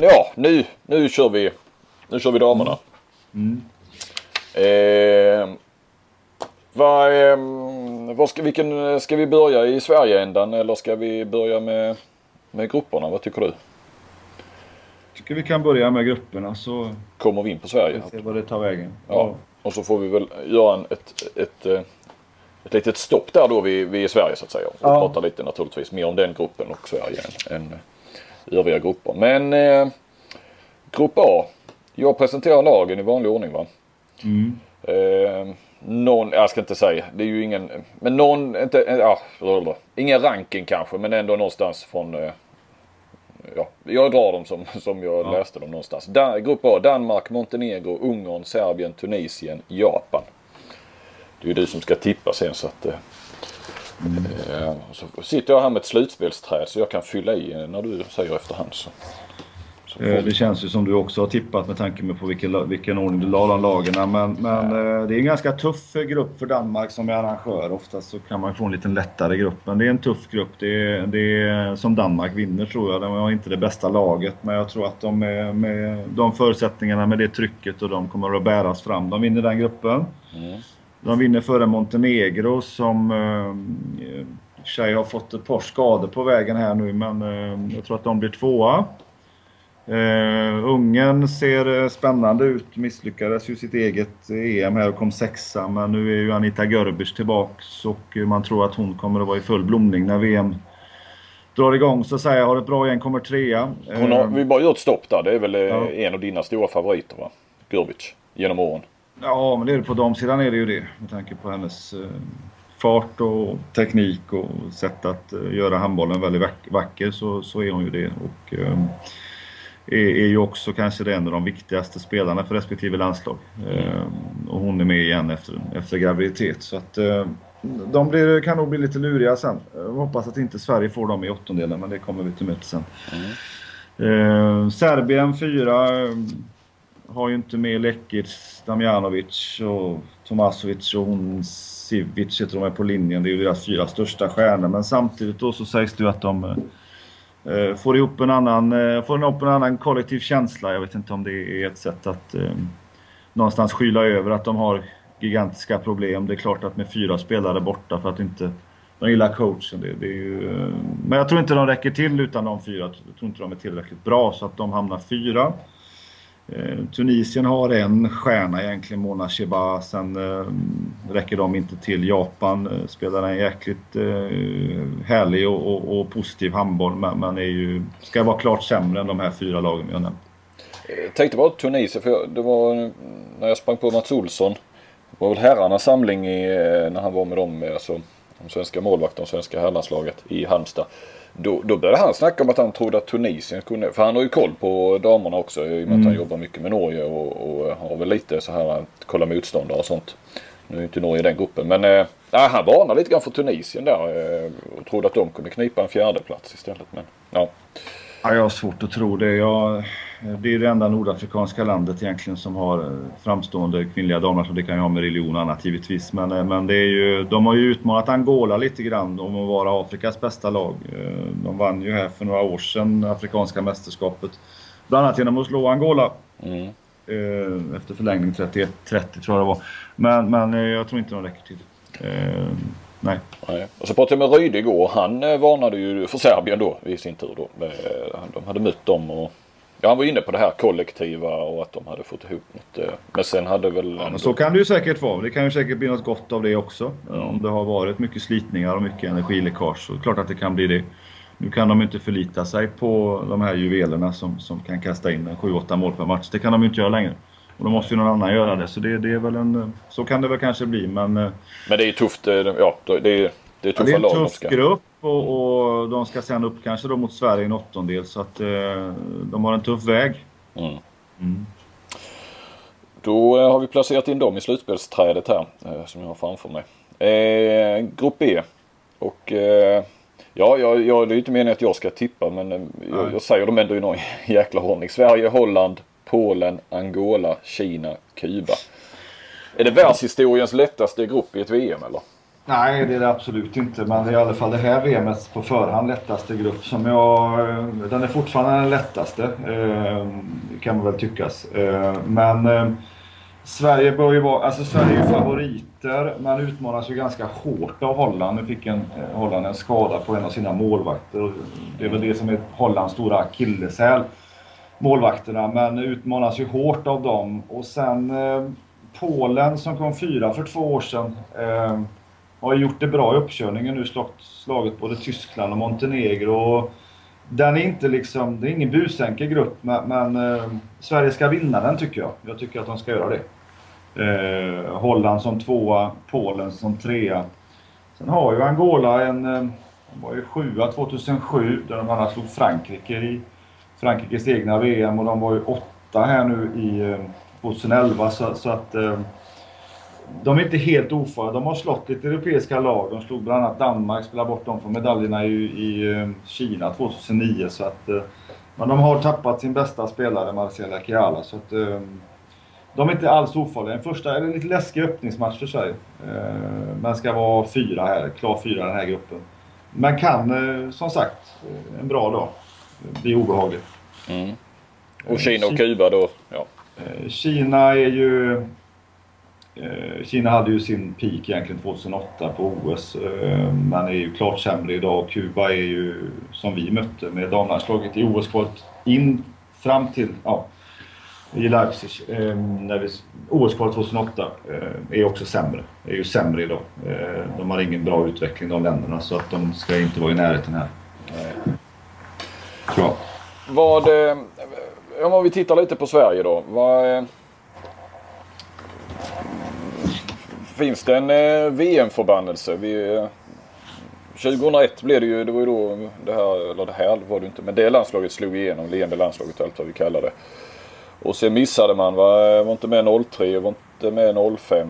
[SPEAKER 2] Ja, nu, nu kör vi. Nu kör vi damerna. Eh, vad, eh, vad ska, vilken, ska vi börja i Sverigeändan eller ska vi börja med, med grupperna? Vad tycker du?
[SPEAKER 3] Tycker vi kan börja med grupperna så
[SPEAKER 2] Kommer vi in på Sverige?
[SPEAKER 3] se vad det tar vägen.
[SPEAKER 2] Ja. Och så får vi väl göra en, ett, ett, eh, ett litet stopp där då vi, vi är i Sverige så att säga. Och
[SPEAKER 3] Ja.
[SPEAKER 2] prata lite naturligtvis mer om den gruppen och Sverige än, än övriga grupper. Men eh, Grupp A. Jag presenterar lagen i vanlig ordning va? Eh, någon, jag ska inte säga, det är ju ingen, men någon, inte, ja, blablabla. ingen ranking kanske men ändå någonstans från eh, Ja, jag drar dem som, som jag läste dem någonstans. Da, grupp A, Danmark, Montenegro, Ungern, Serbien, Tunisien, Japan. Det är ju du som ska tippa sen så att... Eh, så sitter jag här med ett slutspelsträd så jag kan fylla i eh, när du säger efterhand. Så. Så
[SPEAKER 3] Eh, Det känns ju som du också har tippat med tanke på vilken, vilken ordning du la de lagen. Men, men eh, det är en ganska tuff grupp för Danmark som är arrangör. Oftast så kan man få en lite lättare grupp. Men det är en tuff grupp. Det är, det är som Danmark vinner tror jag. De har inte det bästa laget. Men jag tror att de med, med de förutsättningarna, med det trycket och de kommer att bäras fram. De vinner den gruppen. De vinner före Montenegro som eh, för sig har fått ett par skador på vägen här nu. Men eh, jag tror att de blir tvåa. Uh, Ungern ser eh, spännande ut. Misslyckades ju sitt eget EM här och kom sexa. Men nu är ju Anita Görbic tillbaks och eh, man tror att hon kommer att vara i full blomning när VM drar igång. Så att säga, har ett bra gäng, kommer trea.
[SPEAKER 2] Hon har,
[SPEAKER 3] Eh,
[SPEAKER 2] vi bara gör ett stopp där. Det är väl eh,
[SPEAKER 3] Ja.
[SPEAKER 2] en av dina stora favoriter va? Gurbic. Genom åren.
[SPEAKER 3] Ja, men det är det. På damsidan är det ju det med tanke på hennes eh, fart och teknik och sätt att eh, göra handbollen väldigt vacker så, så är hon ju det. Och, eh, är, är ju också kanske en av de viktigaste spelarna för respektive landslag. och hon är med igen efter, efter graviditet. Så att, de blir, kan nog bli lite luriga sen. Jag hoppas att inte Sverige får dem i åttondelen, men det kommer vi till möte sen. Mm. Eh, Serbien 4, har ju inte med Lekic, Damjanovic och Tomasovic och hon Sivic heter de är på linjen. Det är ju deras fyra största stjärnor. Men samtidigt då så sägs det ju att de eh, får ihop en annan, eh, får ihop en annan kollektiv känsla. Jag vet inte om det är ett sätt att eh, någonstans skyla över att de har gigantiska problem. Det är klart att med fyra spelare borta för att inte de gillar coachen. Det, det är ju, eh, men jag tror inte de räcker till utan de fyra. Jag tror inte de är tillräckligt bra så att de hamnar fyra. Eh, Tunisien har en stjärna egentligen, Mona Sheba. Sen eh, räcker de inte till. Japan eh, spelar en jäkligt eh, härlig och, och, och, positiv handboll men, men är ju, ska vara klart sämre än de här fyra lagen jag nämnt.
[SPEAKER 2] Eh, jag tänkte bara Tunisien, för jag, det var när jag sprang på Mats Olsson. Det var väl herrarnas samling i, när han var med dem, alltså de svenska målvakterna och svenska herrlandslaget i Halmstad. Då, då började han snacka om att han trodde att Tunisien kunde, för han har ju koll på damerna också i och med mm. att han jobbar mycket med Norge och, och har väl lite så här att kolla motståndare och sånt. Nu är inte Norge i den gruppen men äh, han varnade lite grann för Tunisien där äh, och trodde att de kunde knipa en fjärde plats istället. Men, ja.
[SPEAKER 3] Ja, jag har svårt att tro det. Jag, det är det enda nordafrikanska landet egentligen som har eh, framstående kvinnliga damer. Så det kan ju ha med religion och annat givetvis. Men, eh, men det är ju, de har ju utmanat Angola lite grann om att vara Afrikas bästa lag. Eh, de vann ju här för några år sedan Afrikanska mästerskapet. Bland annat genom att slå Angola. Mm. Efter förlängning 31-30 tror jag det var. Men, men jag tror inte de räcker till. Nej.
[SPEAKER 2] Nej. Och så pratade jag med Ryd igår. Han varnade ju för Serbien då i sin tur. Då. De hade mött dem och Ja, han var inne på det här kollektiva och att de hade fått ihop något. Eh, men sen hade väl...
[SPEAKER 3] Ja, men så kan det ju säkert vara. Det kan ju säkert bli något gott av det också. Mm. Om det har varit mycket slitningar och mycket energiläckage så klart att det kan bli det. Nu kan de inte förlita sig på de här juvelerna som, som kan kasta in 7-8 mål per match. Det kan de inte göra längre. Och då måste ju någon annan göra det. Så det, det är väl en... Så kan det väl kanske bli men... Eh,
[SPEAKER 2] men det är tufft. Eh, ja, det är, det är
[SPEAKER 3] ja,
[SPEAKER 2] lag.
[SPEAKER 3] Det är en tuff grupp och, och, de ska sen upp kanske då mot Sverige i en åttondel. Så att eh, de har en tuff väg. Mm.
[SPEAKER 2] Mm. Då eh, har vi placerat in dem i slutspelsträdet här eh, som jag har framför mig. Eh, grupp B. Och eh, ja, jag, jag, det är inte meningen att jag ska tippa men eh, jag, jag, säger dem ändå i någon jäkla ordning. Sverige, Holland, Polen, Angola, Kina, Kuba. Är det världshistoriens lättaste grupp i ett VM eller?
[SPEAKER 3] Nej, det är det absolut inte. Men det är i alla fall det här VMets på förhand lättaste grupp som jag... Den är fortfarande den lättaste, eh, kan man väl tyckas. Eh, men eh, Sverige bör ju vara... Alltså Sverige är ju favoriter, men utmanas ju ganska hårt av Holland. Nu fick en, Holland en skada på en av sina målvakter. Det är väl det som är Hollands stora akilleshäl. Målvakterna, men utmanas ju hårt av dem. Och sen Polen som kom fyra för två år sedan har gjort det bra i uppkörningen nu, slagit både Tyskland och Montenegro. Den är inte liksom, det är ingen busenkel grupp men, men eh, Sverige ska vinna den tycker jag. Jag tycker att de ska göra det. Eh, Holland som tvåa, Polen som trea. Sen har ju Angola en, eh, de var ju sjua 2007 där de annars slog Frankrike i Frankrikes egna VM och de var ju åtta här nu i eh, 2011 så, så att eh, de är inte helt ofarliga. De har slått lite europeiska lag. De slog bland annat Danmark, spelade bort dem från medaljerna i, i eh, Kina 2009. Så att, eh, men de har tappat sin bästa spelare, Marcela Chiala. Så att, eh, de är inte alls ofarliga. En första, eller en lite läskig öppningsmatch för Sverige. Men ska vara fyra här, klar fyra i den här gruppen. Men kan, som sagt, en bra dag bli obehaglig.
[SPEAKER 2] Mm. Och Kina och Kuba då? Ja.
[SPEAKER 3] Kina är ju Eh, Kina hade ju sin peak egentligen 2008 på OS, eh, men är ju klart sämre idag. Kuba är ju, som vi mötte med damlandslaget i OS-kvalet in fram till, ja, i Leipzig, eh, när vi, OS-kvalet 2008 är också sämre. Är ju sämre idag. De har ingen bra utveckling de länderna så att de ska inte vara i närheten här. Tror jag.
[SPEAKER 2] Vad, om vi tittar lite på Sverige då. Vad, finns det en eh, VM-förbannelse. Vi, eh, 2001 blev det ju, det var ju då det här, eller det här var det inte, men det landslaget slog igenom, leende landslaget allt vad vi kallar det. Och sen missade man, va? var inte med 03, var inte med 05.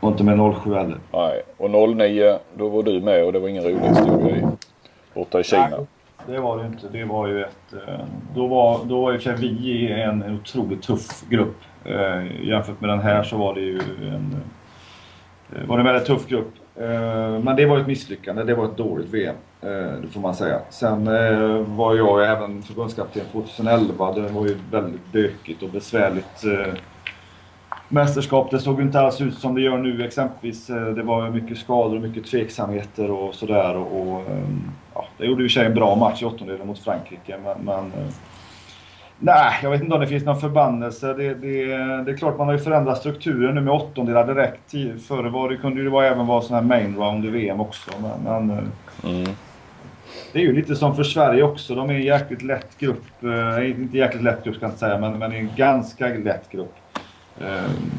[SPEAKER 3] Var inte med 07 heller.
[SPEAKER 2] Nej, och 09 då var du med och det var ingen rolig historia i, borta i Kina. Nej,
[SPEAKER 3] det var det inte. Det var ju ett... Eh, då var, då var i och för sig vi en, en otroligt tuff grupp. Eh, jämfört med den här så var det ju en eh, Eh, var en väldigt tuff grupp. Eh, men det var ett misslyckande. Det var ett dåligt VM. Eh, det får man säga. Sen var jag även förbundskapten 2011. Det var ju väldigt bökigt och besvärligt mästerskap. Det såg ju inte alls ut som det gör nu exempelvis. Det var mycket skador och mycket tveksamheter och sådär. Och, och, ja, det gjorde ju sig en bra match i åttondelen mot Frankrike. Men, men nej, jag vet inte om det finns någon förbannelse. Det, det, det är klart man har ju förändrat strukturen nu med åttondelar direkt. Förr var det, kunde det även vara sån här main round i VM också. Men, men eh, mm. Det är ju lite som för Sverige också. De är en jäkligt lätt grupp. inte jäkligt lätt grupp ska jag inte säga, men, men en ganska lätt grupp. Ehm,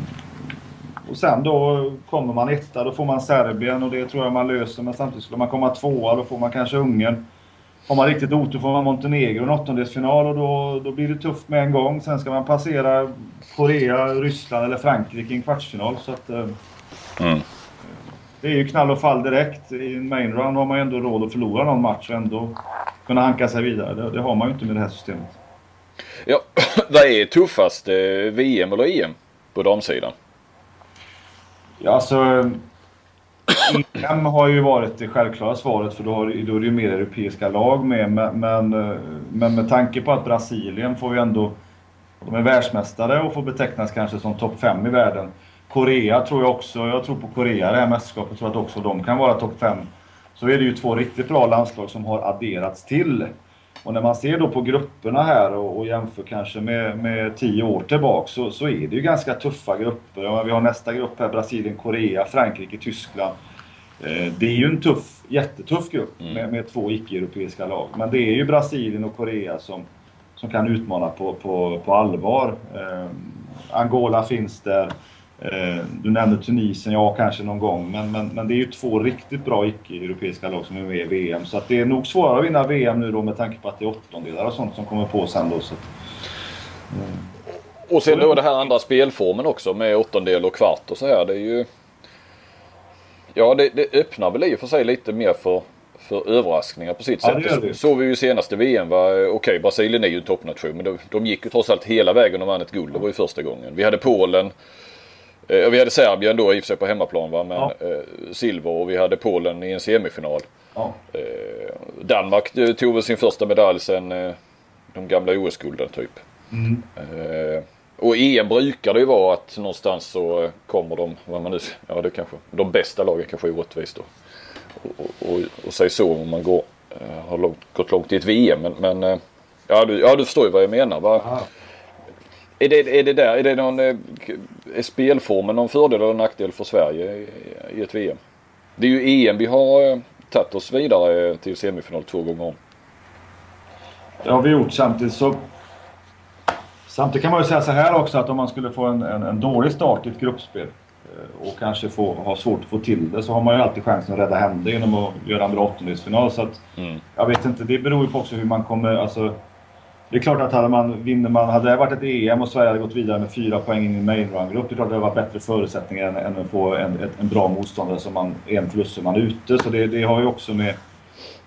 [SPEAKER 3] och sen då kommer man etta, då får man Serbien och det tror jag man löser. Men samtidigt skulle man komma tvåa, då får man kanske Ungern. Har man riktigt otur får man Montenegro i en åttondelsfinal och då, då blir det tufft med en gång. Sen ska man passera Korea, Ryssland eller Frankrike i en kvartsfinal. Så att, eh, mm. Det är ju knall och fall direkt. I en main run har man ju ändå råd att förlora någon match och ändå kunna hanka sig vidare. Det, det har man ju inte med det här systemet.
[SPEAKER 2] Ja, vad är tuffast? VM eller EM? på damsidan?
[SPEAKER 3] Ja, alltså... EM har ju varit det självklara svaret för då, har, då är det ju mer europeiska lag med. Men, men, eh, men med tanke på att Brasilien får ju ändå... De är världsmästare och får betecknas kanske som topp 5 i världen. Korea tror jag också, jag tror på Korea det här mästerskapet, jag tror att också de kan vara topp 5. Så är det ju två riktigt bra landslag som har adderats till. Och när man ser då på grupperna här och, och jämför kanske med, med tio år tillbaka så, så är det ju ganska tuffa grupper. Ja, vi har nästa grupp här, Brasilien, Korea, Frankrike, Tyskland. Eh, det är ju en tuff, jättetuff grupp mm. med, med två icke-europeiska lag. Men det är ju Brasilien och Korea som, som kan utmana på, på, på allvar. Eh, Angola finns där. Eh, du nämnde Tunisien, ja kanske någon gång, men, men, men det är ju två riktigt bra icke-europeiska lag som är med i VM. Så att det är nog svårare att vinna VM nu då med tanke på att det är åttondelar och sånt som kommer på sen då. Så att,
[SPEAKER 2] mm. Och sen då det här andra spelformen också med åttondel och kvart och så här. Det är ju... Ja, det, det öppnar väl i och för sig lite mer för, för överraskningar på sitt ja, sätt. Det såg vi ju senaste VM. Okej, okay, Brasilien är ju en toppnation men de, de gick ju trots allt hela vägen och vann ett guld. Det var ju första gången. Vi hade Polen Eh, vi hade Serbien då i och för sig på hemmaplan va? men ja. eh, silver och vi hade Polen i en semifinal. Ja. Eh, Danmark eh, tog väl sin första medalj sen eh, de gamla OS-gulden typ. Mm. Eh, och EM brukar det ju vara att någonstans så kommer de, vad man nu, ja det kanske, de bästa lagen kanske är orättvist då. Och, och, och, säg så om man går, har långt, gått långt i ett VM men, men ja, du, ja du förstår ju vad jag menar va. Är det, är det där, är det någon, eh, är spelformen någon fördel eller nackdel för Sverige i ett VM? Det är ju EM vi har eh, tagit oss vidare till semifinal två gånger om.
[SPEAKER 3] Det har vi gjort samtidigt så Samtidigt kan man ju säga så här också att om man skulle få en, en, en dålig start i ett gruppspel eh, och kanske få, ha svårt att få till det så har man ju alltid chansen att rädda hem det genom att göra en bra åttondelsfinal. Så att, mm. Jag vet inte, det beror ju på också hur man kommer... Alltså, det är klart att hade, man, vinner man, hade det varit ett EM och Sverige hade gått vidare med fyra poäng in i main run-grupp, det är klart att det hade varit bättre förutsättningar än, än att få en, en bra motståndare som man, en förlust så man är ute. Så det, det har ju också med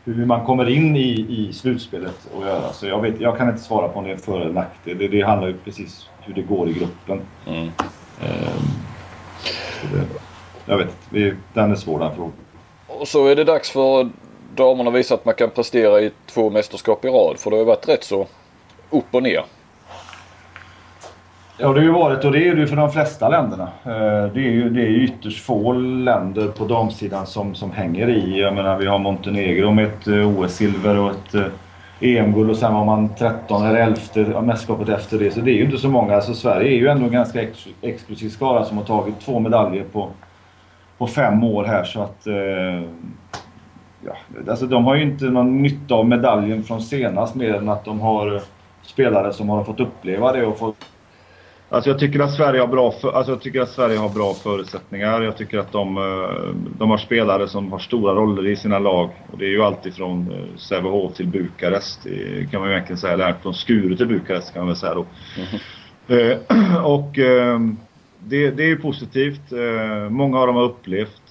[SPEAKER 3] hur man kommer in i, i slutspelet att göra. Så jag, vet, jag kan inte svara på om det är för eller nackdel. Det, det handlar ju precis hur det går i gruppen. Mm. Um, det, jag vet inte, den är svår den frågan.
[SPEAKER 2] Och så är det dags för damerna att visa att man kan prestera i två mästerskap i rad. För det har ju varit rätt så upp och ner.
[SPEAKER 3] Ja, det har ju varit och det är det ju för de flesta länderna. Eh, det är ju det är ytterst få länder på damsidan som, som hänger i. Jag menar, vi har Montenegro med ett eh, OS-silver och ett eh, EM-guld och sen har man 13 eller 11 mästerskapet efter det. Så det är ju inte så många. Alltså Sverige är ju ändå en ganska ex exklusiv skara som har tagit två medaljer på, på fem år här så att... Ja, alltså de har ju inte någon nytta av medaljen från senast mer än att de har spelare som har fått uppleva det och fått... Alltså jag tycker att Sverige har bra, för, alltså jag tycker att Sverige har bra förutsättningar. Jag tycker att de, eh, de har spelare som har stora roller i sina lag. Och det är ju alltid från eh, Sävehof till Bukarest, kan man ju egentligen säga. Eller från Skuru till Bukarest kan man väl säga då. Mm. och det, det, är ju positivt. Många av dem har upplevt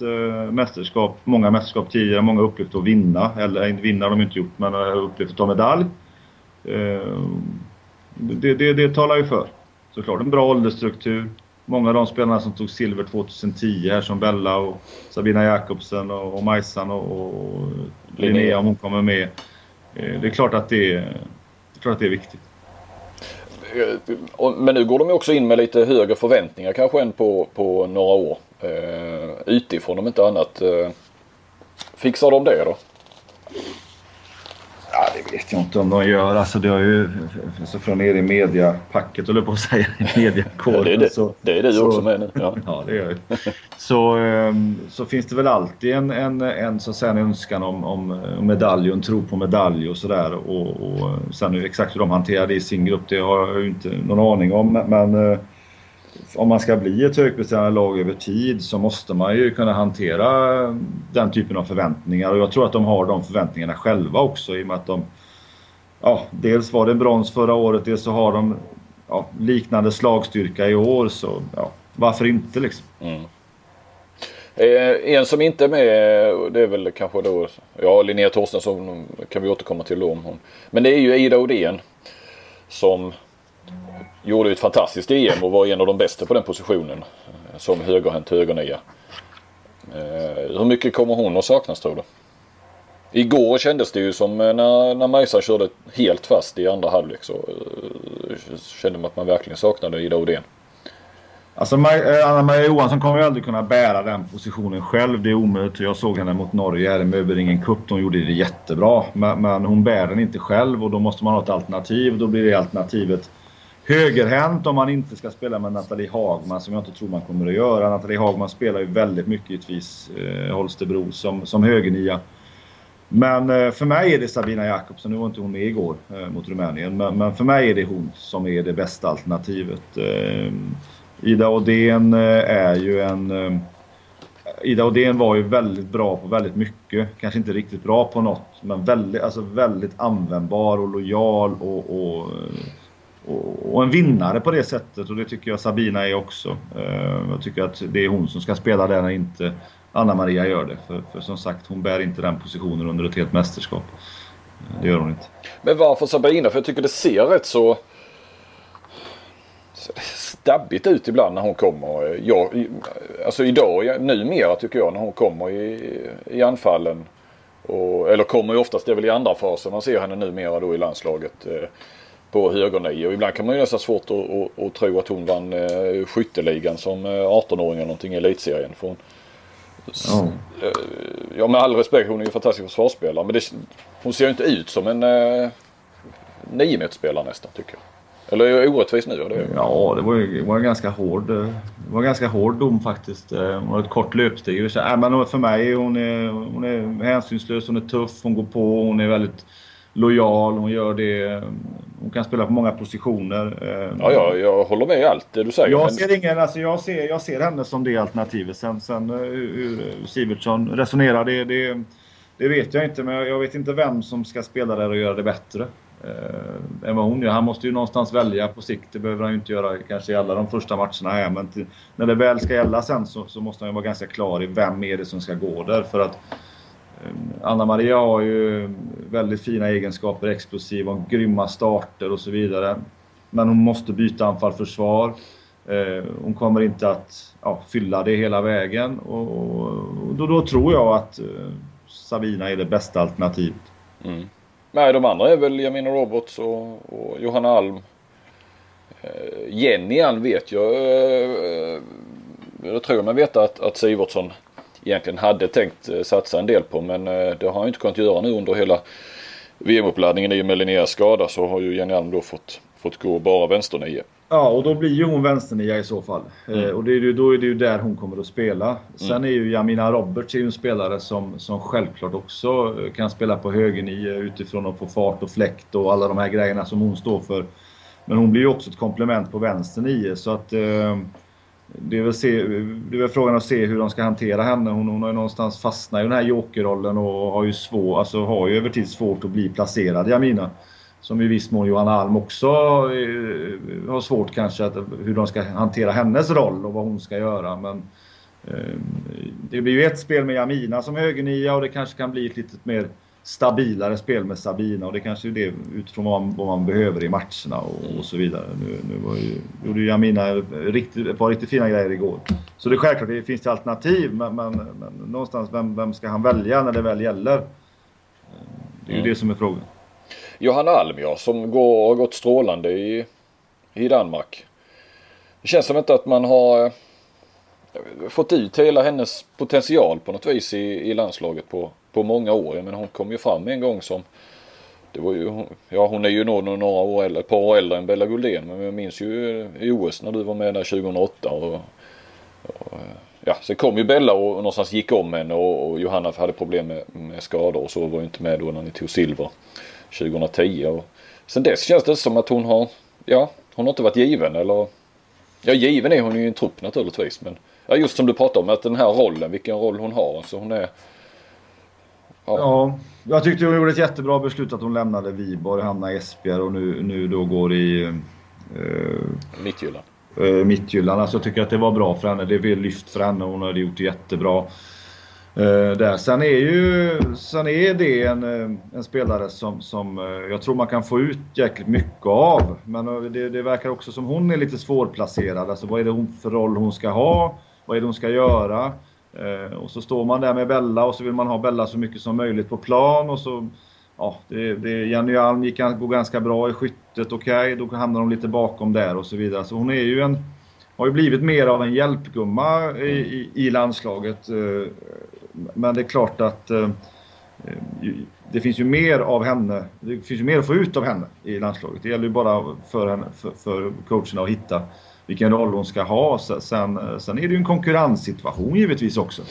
[SPEAKER 3] mästerskap, många mästerskap tidigare. Många har upplevt att vinna. Eller vinna har de inte gjort, men har upplevt att ta medalj. Det, det, det talar ju för. Såklart en bra åldersstruktur. Många av de spelarna som tog silver 2010 här som Bella och Sabina Jakobsen och, och Majsan och, och Linnea om hon kommer med. Eh, det är klart att det är, det är, klart att det är viktigt.
[SPEAKER 2] Eh, men nu går de också in med lite högre förväntningar kanske än på, på några år. Uh, utifrån om inte annat. Uh, fixar de det då?
[SPEAKER 3] Ja, det vet jag inte om de gör. Alltså det har ju... Så från er i mediapacket, eller på att säga, i mediakåren.
[SPEAKER 2] Ja, det, är det.
[SPEAKER 3] Så,
[SPEAKER 2] det är du
[SPEAKER 3] så,
[SPEAKER 2] också med nu.
[SPEAKER 3] Ja, ja det gör jag så, um, så finns det väl alltid en, en, en, så att säga, en önskan om, om medalj och en tro på medalj och sådär. Och, och sen exakt hur de hanterar det i sin grupp, det har jag ju inte någon aning om. Men uh, om man ska bli ett högpresterande lag över tid så måste man ju kunna hantera den typen av förväntningar och jag tror att de har de förväntningarna själva också i och med att de ja, dels var det brons förra året, dels så har de ja, liknande slagstyrka i år så ja, varför inte liksom. Mm.
[SPEAKER 2] Eh, en som inte är med det är väl kanske då, ja Linnea Torstensson kan vi återkomma till då om hon. Men det är ju Ida Odén som gjorde ett fantastiskt EM och var en av de bästa på den positionen eh, som högerhänt högernia. Eh, hur mycket kommer hon att saknas tror du? Igår kändes det ju som eh, när, när Majsa körde helt fast i andra halvlek så kände man att man verkligen saknade Ida Odén.
[SPEAKER 3] Alltså Anna-Maria Johansson kommer ju aldrig kunna bära den positionen själv. Det är omöjligt. Jag såg henne mot Norge här i Möberingen Cup. Hon gjorde det jättebra. Men, men, hon bär den inte själv och då måste man ha ett alternativ. Då blir det alternativet högerhänt om man inte ska spela med Nathalie Hagman som jag inte tror man kommer att göra. Nathalie Hagman spelar ju väldigt mycket givetvis eh, Holstebro som, som högernia. Men eh, för mig är det Sabina Jakobsson, nu var inte hon med igår eh, mot Rumänien, men, men, för mig är det hon som är det bästa alternativet. Eh, Ida Odén eh, är ju en... Eh, Ida Odén var ju väldigt bra på väldigt mycket. Kanske inte riktigt bra på något, men väldigt, alltså väldigt användbar och lojal och, och eh, och, en vinnare på det sättet och det tycker jag Sabina är också. Eh, jag tycker att det är hon som ska spela där när inte Anna-Maria gör det. För, för, som sagt, hon bär inte den positionen under ett helt mästerskap. Eh, det gör hon inte.
[SPEAKER 2] Men varför Sabina? För jag tycker det ser rätt så stabbigt ut ibland när hon kommer. Jag, alltså idag, numera tycker jag, när hon kommer i, i anfallen. Och, eller kommer ju oftast, det är väl i andra fasen man ser henne numera då i landslaget. Eh, Eh, på högernie. Och ibland kan man ju nästan svårt att, att, att tro att hon vann eh, skytteligan som 18-åring eller någonting i elitserien. För hon, oh. Ja med all respekt, hon är ju en fantastisk försvarsspelare. Men det, hon ser ju inte ut som en eh, niometersspelare nästan tycker jag. Eller är jag orättvis nu? Det...
[SPEAKER 3] Ja, det var, det var en ganska hård, det var en ganska hård dom faktiskt. Hon har ett kort löpsteg. Äh, men för mig hon är hon är hänsynslös, hon är tuff, hon går på, hon är väldigt lojal. Hon gör det. Hon kan spela på många positioner.
[SPEAKER 2] Ja, ja jag håller med i allt det du säger.
[SPEAKER 3] Jag ser ingen, alltså jag ser, jag ser henne som det alternativet. Sen, sen eh, hur Sivertsson resonerar, det, det, det vet jag inte. Men jag vet inte vem som ska spela där och göra det bättre. Eh, än vad hon gör. Han måste ju någonstans välja på sikt. Det behöver han ju inte göra kanske i alla de första matcherna här. Men till, när det väl ska gälla sen så, så måste han ju vara ganska klar i vem är det som ska gå där. För att Eh, Eh, Anna Maria har ju väldigt fina egenskaper, explosiv och grymma starter och så vidare. Men hon måste byta anfall-försvar. Eh, hon kommer inte att ja, fylla det hela vägen och, då, då, tror jag att eh, Sabina är det bästa alternativet.
[SPEAKER 2] Mm. Nej, de andra är väl Jamina Roberts och, och Johanna Alm. Jenny Alm vet jag. Jag tror man vet att, att Sivertsson egentligen hade tänkt eh, satsa en del på. Men eh, det har han inte kunnat göra nu under hela VM-uppladdningen. I och med Linneas skada så har ju Jenny Alm då fått, fått gå bara vänsternie.
[SPEAKER 3] Ja, och då blir ju hon vänsternia i så fall. Eh, mm. Eh, och det är ju, då är det ju där hon kommer att spela. Sen mm. är ju Jamina Roberts är ju en spelare som, som självklart också kan spela på högernie utifrån att få fart och fläkt och alla de här grejerna som hon står för. Men hon blir ju också ett komplement på vänsternie så att eh, det är, väl se, det är väl frågan att se hur de ska hantera henne. Hon, hon har ju någonstans fastnat i den här jokerrollen och har ju, svår, alltså har ju över tid svårt att bli placerad, Jamina. Som i viss mån Johanna Alm också eh, har svårt kanske att, hur de ska hantera hennes roll och vad hon ska göra. Men eh, det blir ju ett spel med Jamina som högernia och det kanske kan bli ett lite mer stabilare spel med Sabina och det kanske är det utifrån vad man, vad man behöver i matcherna och, och så vidare. Nu, nu var ju, gjorde ju Amina riktigt, ett par riktigt fina grejer igår. Så det är självklart, det finns det alternativ men, men, men någonstans vem, vem ska han välja när det väl gäller? Det är ju mm. det som är frågan.
[SPEAKER 2] Johanna Alm ja, som går, har gått strålande i i Danmark. Det känns som inte att man har eh, fått ut hela hennes potential på något vis i, i landslaget på, på många år. Men hon kom ju fram en gång som det var ju, ja hon är ju nog några år äldre, ett par år äldre än Bella Guldén. Men jag minns ju i OS när du var med där 2008. Och, och, ja, sen kom ju Bella och, någonstans gick om henne och, och Johanna hade problem med, med skador och så var ju inte med då när ni tog silver 2010. Och sen dess känns det som att hon har, ja hon har inte varit given eller Ja given är hon ju i en trupp naturligtvis men ja, just som du pratade om att den här rollen, vilken roll hon har. Så hon är
[SPEAKER 3] Ja. ja. jag tyckte hon gjorde ett jättebra beslut att hon lämnade Viborg, hamnade i Esbjerg och nu, nu då går i...
[SPEAKER 2] Eh, Mittjylland.
[SPEAKER 3] Eh, Mittjylland. Alltså jag tycker att det var bra för henne. Det är lyft för henne. Hon hade gjort det jättebra. Eh, där. Sen är ju sen är det en, eh, en spelare som, som eh, jag tror man kan få ut jäkligt mycket av. Men eh, det, det verkar också som hon är lite svårplacerad. Alltså vad är det hon för roll hon ska ha? Vad är det hon ska göra? Eh, och så står man där med Bella och så vill man ha Bella så mycket som möjligt på plan och så... Ja, det, det, Jenny Alm gick går ganska bra i skyttet, okej, okay, då hamnar de lite bakom där och så vidare. Så hon är ju en... Har ju blivit mer av en hjälpgumma i, i, i landslaget. Eh, men det är klart att eh, det finns ju mer av henne. Det finns ju mer att få ut av henne i landslaget. Det gäller ju bara för, henne, för, för coacherna att hitta vilken roll hon ska ha. Sen, sen är det ju en konkurrenssituation givetvis också.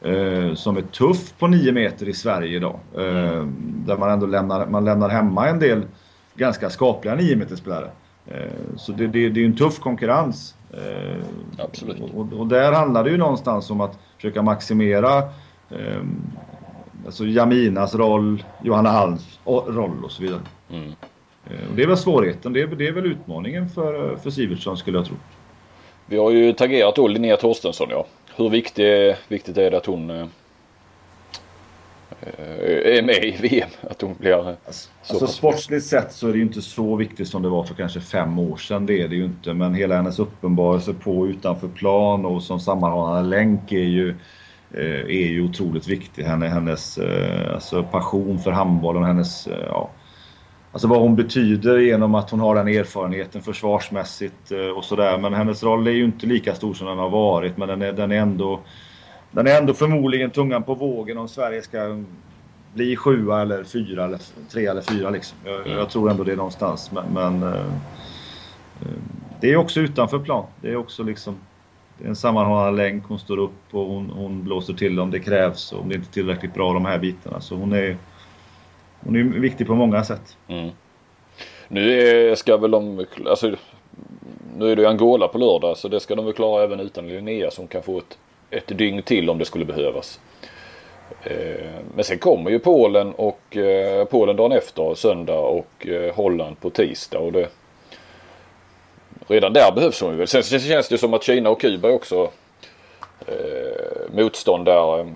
[SPEAKER 3] Eh, som är tuff på 9 meter i Sverige idag. Eh, där man ändå lämnar, man lämnar hemma en del ganska skapliga 9 meterspelare. Eh, så det, det, det är en tuff konkurrens.
[SPEAKER 2] Eh, Absolut.
[SPEAKER 3] Och, och, där handlar det ju någonstans om att försöka maximera eh, alltså Jaminas roll, Johanna Halms roll och så vidare. Mm. Eh, och det är väl svårigheten, det är, det är väl utmaningen för, för Sivertsson skulle jag tro.
[SPEAKER 2] Vi har ju taggerat då Linnea Torstensson ja. Hur viktig, viktigt är det att hon eh, är med i VM? Att hon blir
[SPEAKER 3] alltså, alltså sportsligt sett så är det ju inte så viktigt som det var för kanske fem år sedan. Det är det ju inte. Men hela hennes uppenbarelse på och utanför plan och som sammanhållande länk är ju, eh, är ju otroligt viktig. Henne, hennes alltså passion för handbollen, hennes ja, Alltså vad hon betyder genom att hon har den erfarenheten försvarsmässigt eh, och sådär. Men hennes roll är ju inte lika stor som den har varit. Men den är, den är, ändå, den är ändå förmodligen tungan på vågen om Sverige ska bli sjua eller fyra eller tre eller fyra liksom. Jag, jag tror ändå det är någonstans. Men, men eh, eh, det är också utanför plan. Det är också liksom det är en sammanhållande länk. Hon står upp och hon, hon blåser till om det krävs. Om det inte är tillräckligt bra de här bitarna. Så hon är hon är viktig på många sätt.
[SPEAKER 2] Mm. Nu är, ska väl de, alltså, nu är det ju Angola på lördag så det ska de väl klara även utan Linnea som kan få ett, ett dygn till om det skulle behövas. Eh, men sen kommer ju Polen och eh, Polen dagen efter söndag och eh, Holland på tisdag. Och det, redan där behövs hon ju väl. Sen känns det som att Kina och Kuba också eh, motstånd där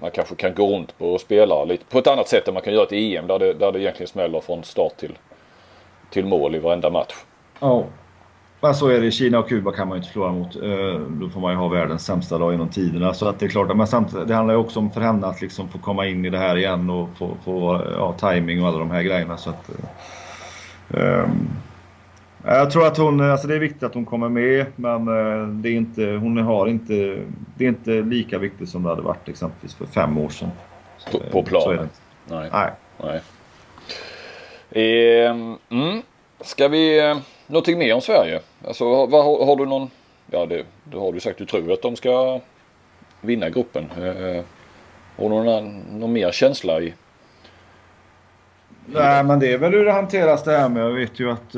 [SPEAKER 2] man kanske kan gå runt på och spela lite på ett annat sätt än man kan göra ett EM där det, där det egentligen smäller från start till, till mål i varenda match.
[SPEAKER 3] Ja, men så är det. Kina och Kuba kan man ju inte förlora mot. Eh, då får man ju ha världens sämsta dag genom tiderna. Så att det är klart, men samtidigt, det handlar ju också om för henne att liksom få komma in i det här igen och få, få ja, timing och alla de här grejerna. Så att, um, jag tror att hon, alltså det är viktigt att hon kommer med men eh, det är inte, hon har inte, det är inte lika viktigt som det hade varit exempelvis för fem år sedan.
[SPEAKER 2] På, på planen?
[SPEAKER 3] Nej. Nej.
[SPEAKER 2] Nej. Eh, mm. Ska vi, eh, någonting mer om Sverige? Alltså vad, har, har, du någon, ja det, det har du sagt, du tror att de ska vinna gruppen. Eh, har du någon, någon mer känsla i?
[SPEAKER 3] Nej men det är väl hur det hanteras det här med, jag vet ju att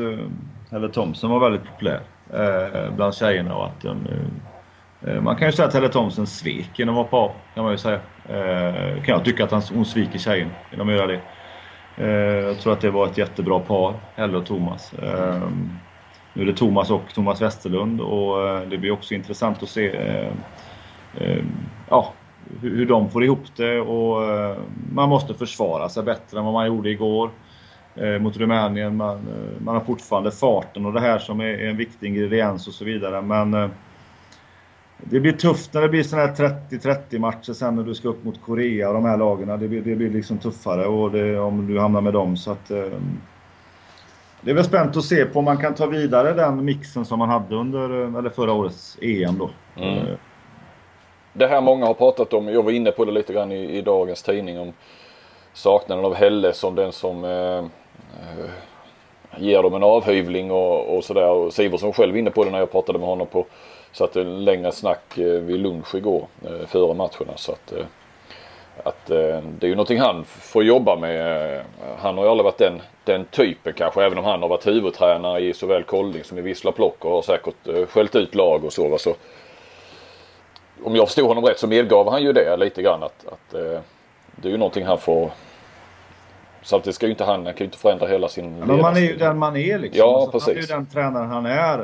[SPEAKER 3] eh, Helle Thompson var väldigt populär eh, bland tjejerna och att de, eh, eh man kan ju säga att Helle Thompson svek genom att vara kan man ju säga. Eh, kan jag tycka att han, hon sviker tjejen genom att göra det. Eh, jag tror att det var ett jättebra par, Helle och Thomas. Eh, nu är det Thomas och Thomas Westerlund och eh, det blir också intressant att se eh, eh ja, hur, hur de får ihop det och eh, man måste försvara sig bättre än vad man gjorde igår eh, mot Rumänien. Man, eh, man har fortfarande farten och det här som är, en viktig ingrediens och så vidare. Men eh, det blir tufft när det blir sådana här 30-30 matcher sen när du ska upp mot Korea och de här lagen. Det blir, det blir liksom tuffare och det, om du hamnar med dem. Så att, eh, det är väl spänt att se på om man kan ta vidare den mixen som man hade under eh, eller förra årets EM då. Eh,
[SPEAKER 2] Det här många har pratat om, jag var inne på det lite grann i, i dagens tidning om saknaden av Helle som den som eh, eh, Eh, ger dem en avhyvling och, och sådär. Och Siversson själv inne på det när jag pratade med honom på satt en längre snack eh, vid lunch igår eh, före matcherna. Så att, eh, att eh, det är ju någonting han får jobba med. Eh, han har ju aldrig varit den, den typen kanske även om han har varit huvudtränare i såväl Kolding som i Vissla Plock och har säkert eh, skällt ut lag och så. Va? så om jag förstod honom rätt så medgav han ju det lite grann att, att eh, det är ju någonting han får Samtidigt ska ju inte han, han kan ju inte förändra hela sin
[SPEAKER 3] Men man är ju den man är liksom.
[SPEAKER 2] Ja,
[SPEAKER 3] Alltså, Han är ju
[SPEAKER 2] precis.
[SPEAKER 3] den tränaren han är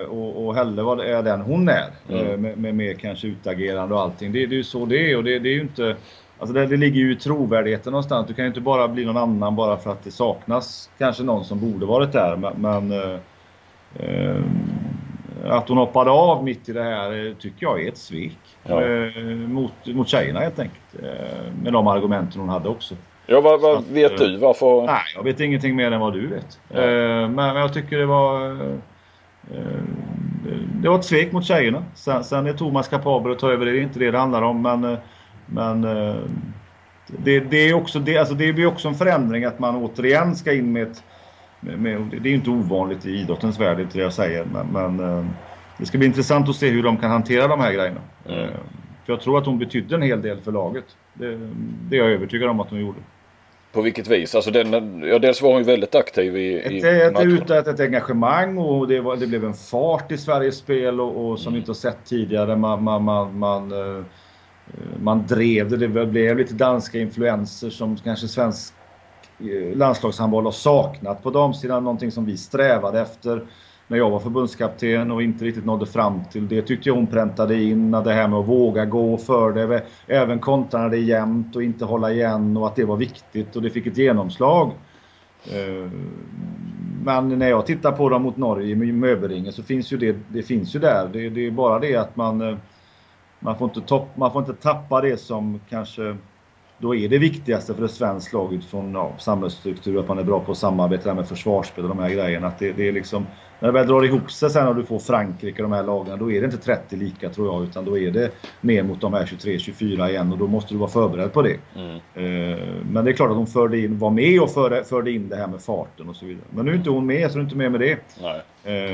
[SPEAKER 3] eh, och, och Helle vad är den hon är.
[SPEAKER 2] Mm.
[SPEAKER 3] eh, Med, med mer kanske utagerande och allting. Det, det är ju så det är och det, det är ju inte... Alltså det, det ligger ju i trovärdigheten någonstans. Du kan ju inte bara bli någon annan bara för att det saknas kanske någon som borde varit där. Men, men eh, eh, att hon hoppade av mitt i det här tycker jag är ett svek.
[SPEAKER 2] Ja.
[SPEAKER 3] Eh, mot, mot tjejerna helt enkelt. Med de argumenten hon hade också.
[SPEAKER 2] Ja, vad, vad
[SPEAKER 3] att,
[SPEAKER 2] vet
[SPEAKER 3] eh,
[SPEAKER 2] du? Varför?
[SPEAKER 3] Nej, jag vet ingenting mer än vad du vet.
[SPEAKER 2] Ja.
[SPEAKER 3] Eh, men, men jag tycker det var... eh, det var ett svek mot tjejerna. Sen, sen är Thomas kapabel att ta över det, är inte det det handlar om. Men, men det, det, är också, det, alltså det blir också en förändring att man återigen ska in med ett... Med, med, det är ju inte ovanligt i idrottens värld, det är inte det jag säger. Men, men det ska bli intressant att se hur de kan hantera de här grejerna.
[SPEAKER 2] Mm.
[SPEAKER 3] För jag tror att hon betydde en hel del för laget. Det, det är jag övertygad om att hon gjorde.
[SPEAKER 2] På vilket vis? Alltså den, ja, dels var hon ju väldigt aktiv i, i
[SPEAKER 3] Ett, ut, ett, ett engagemang och det, var, det blev en fart i Sveriges spel och, och som vi inte har sett tidigare. Man, man, man, man, eh, man drev det. Det blev lite danska influenser som kanske svensk eh, landslagshandboll har saknat på damsidan. Någonting som vi strävade efter när jag var förbundskapten och inte riktigt nådde fram till. Det tyckte jag hon präntade in. Det här med att våga gå för det. Även kontra när det är jämnt och inte hålla igen och att det var viktigt och det fick ett genomslag. Eh, men när jag tittar på dem mot Norge i Möberingen så finns ju det, det finns ju där. Det, det är bara det att man, eh, man, får inte topp, man får inte tappa det som kanske då är det viktigaste för ett svenskt lag utifrån ja, samhällsstruktur, att man är bra på att samarbeta med försvarsspel och de här grejerna. Att det, det är liksom, när det väl drar ihop sig sen och du får Frankrike och de här lagen, då är det inte 30 lika tror jag, utan då är det mer mot de här 23-24 igen och då måste du vara förberedd på det. Eh, Men det är klart att hon förde in, var med och förde, förde in det här med farten och så vidare. Men nu är inte hon med, så du är inte med med det.
[SPEAKER 2] Nej.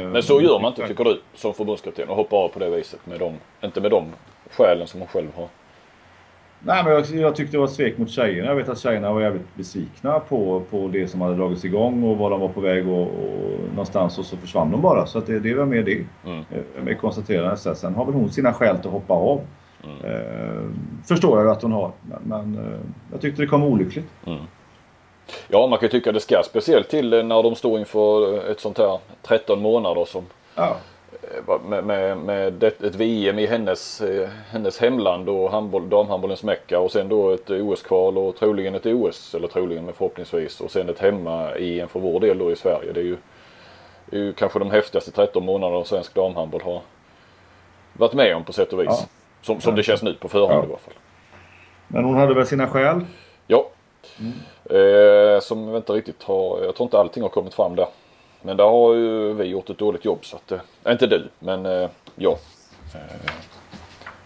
[SPEAKER 3] Eh,
[SPEAKER 2] Men så gör man inte tycker du som förbundskapten och hoppar av på det viset. Med dem, inte med de skälen som hon själv har.
[SPEAKER 3] Nej, men jag, jag tyckte det var ett svek mot tjejerna. Jag vet att tjejerna var jävligt besvikna på, på det som hade dragits igång och var de var på väg och, och någonstans och så försvann de bara. Så att det, det var mer det.
[SPEAKER 2] Mm.
[SPEAKER 3] Eh, Med konstaterande. Så Sen har väl hon sina skäl att hoppa av. Eh, förstår jag att hon har. Men, men eh, jag tyckte det kom olyckligt.
[SPEAKER 2] Ja, man kan ju tycka det ska speciellt till eh, när de står inför ett sånt här 13 månader som
[SPEAKER 3] Ja.
[SPEAKER 2] Eh, med, med, med ett, ett VM i hennes, eh, hennes hemland och handboll, damhandbollens mecka och sen då ett OS-kval och troligen ett OS, eller troligen men förhoppningsvis och sen ett hemma-EM för vår del då i Sverige. Det är ju, det är ju kanske de häftigaste 13 månaderna svensk damhandboll har varit med om på sätt och vis.
[SPEAKER 3] Ja.
[SPEAKER 2] Som, som det känns nu på förhand
[SPEAKER 3] Ja.
[SPEAKER 2] i alla fall.
[SPEAKER 3] Men hon hade väl sina skäl.
[SPEAKER 2] Ja. Eh, som vi inte riktigt har, jag tror inte allting har kommit fram där. Men där har ju vi gjort ett dåligt jobb så att, eh, inte du, men eh, ja.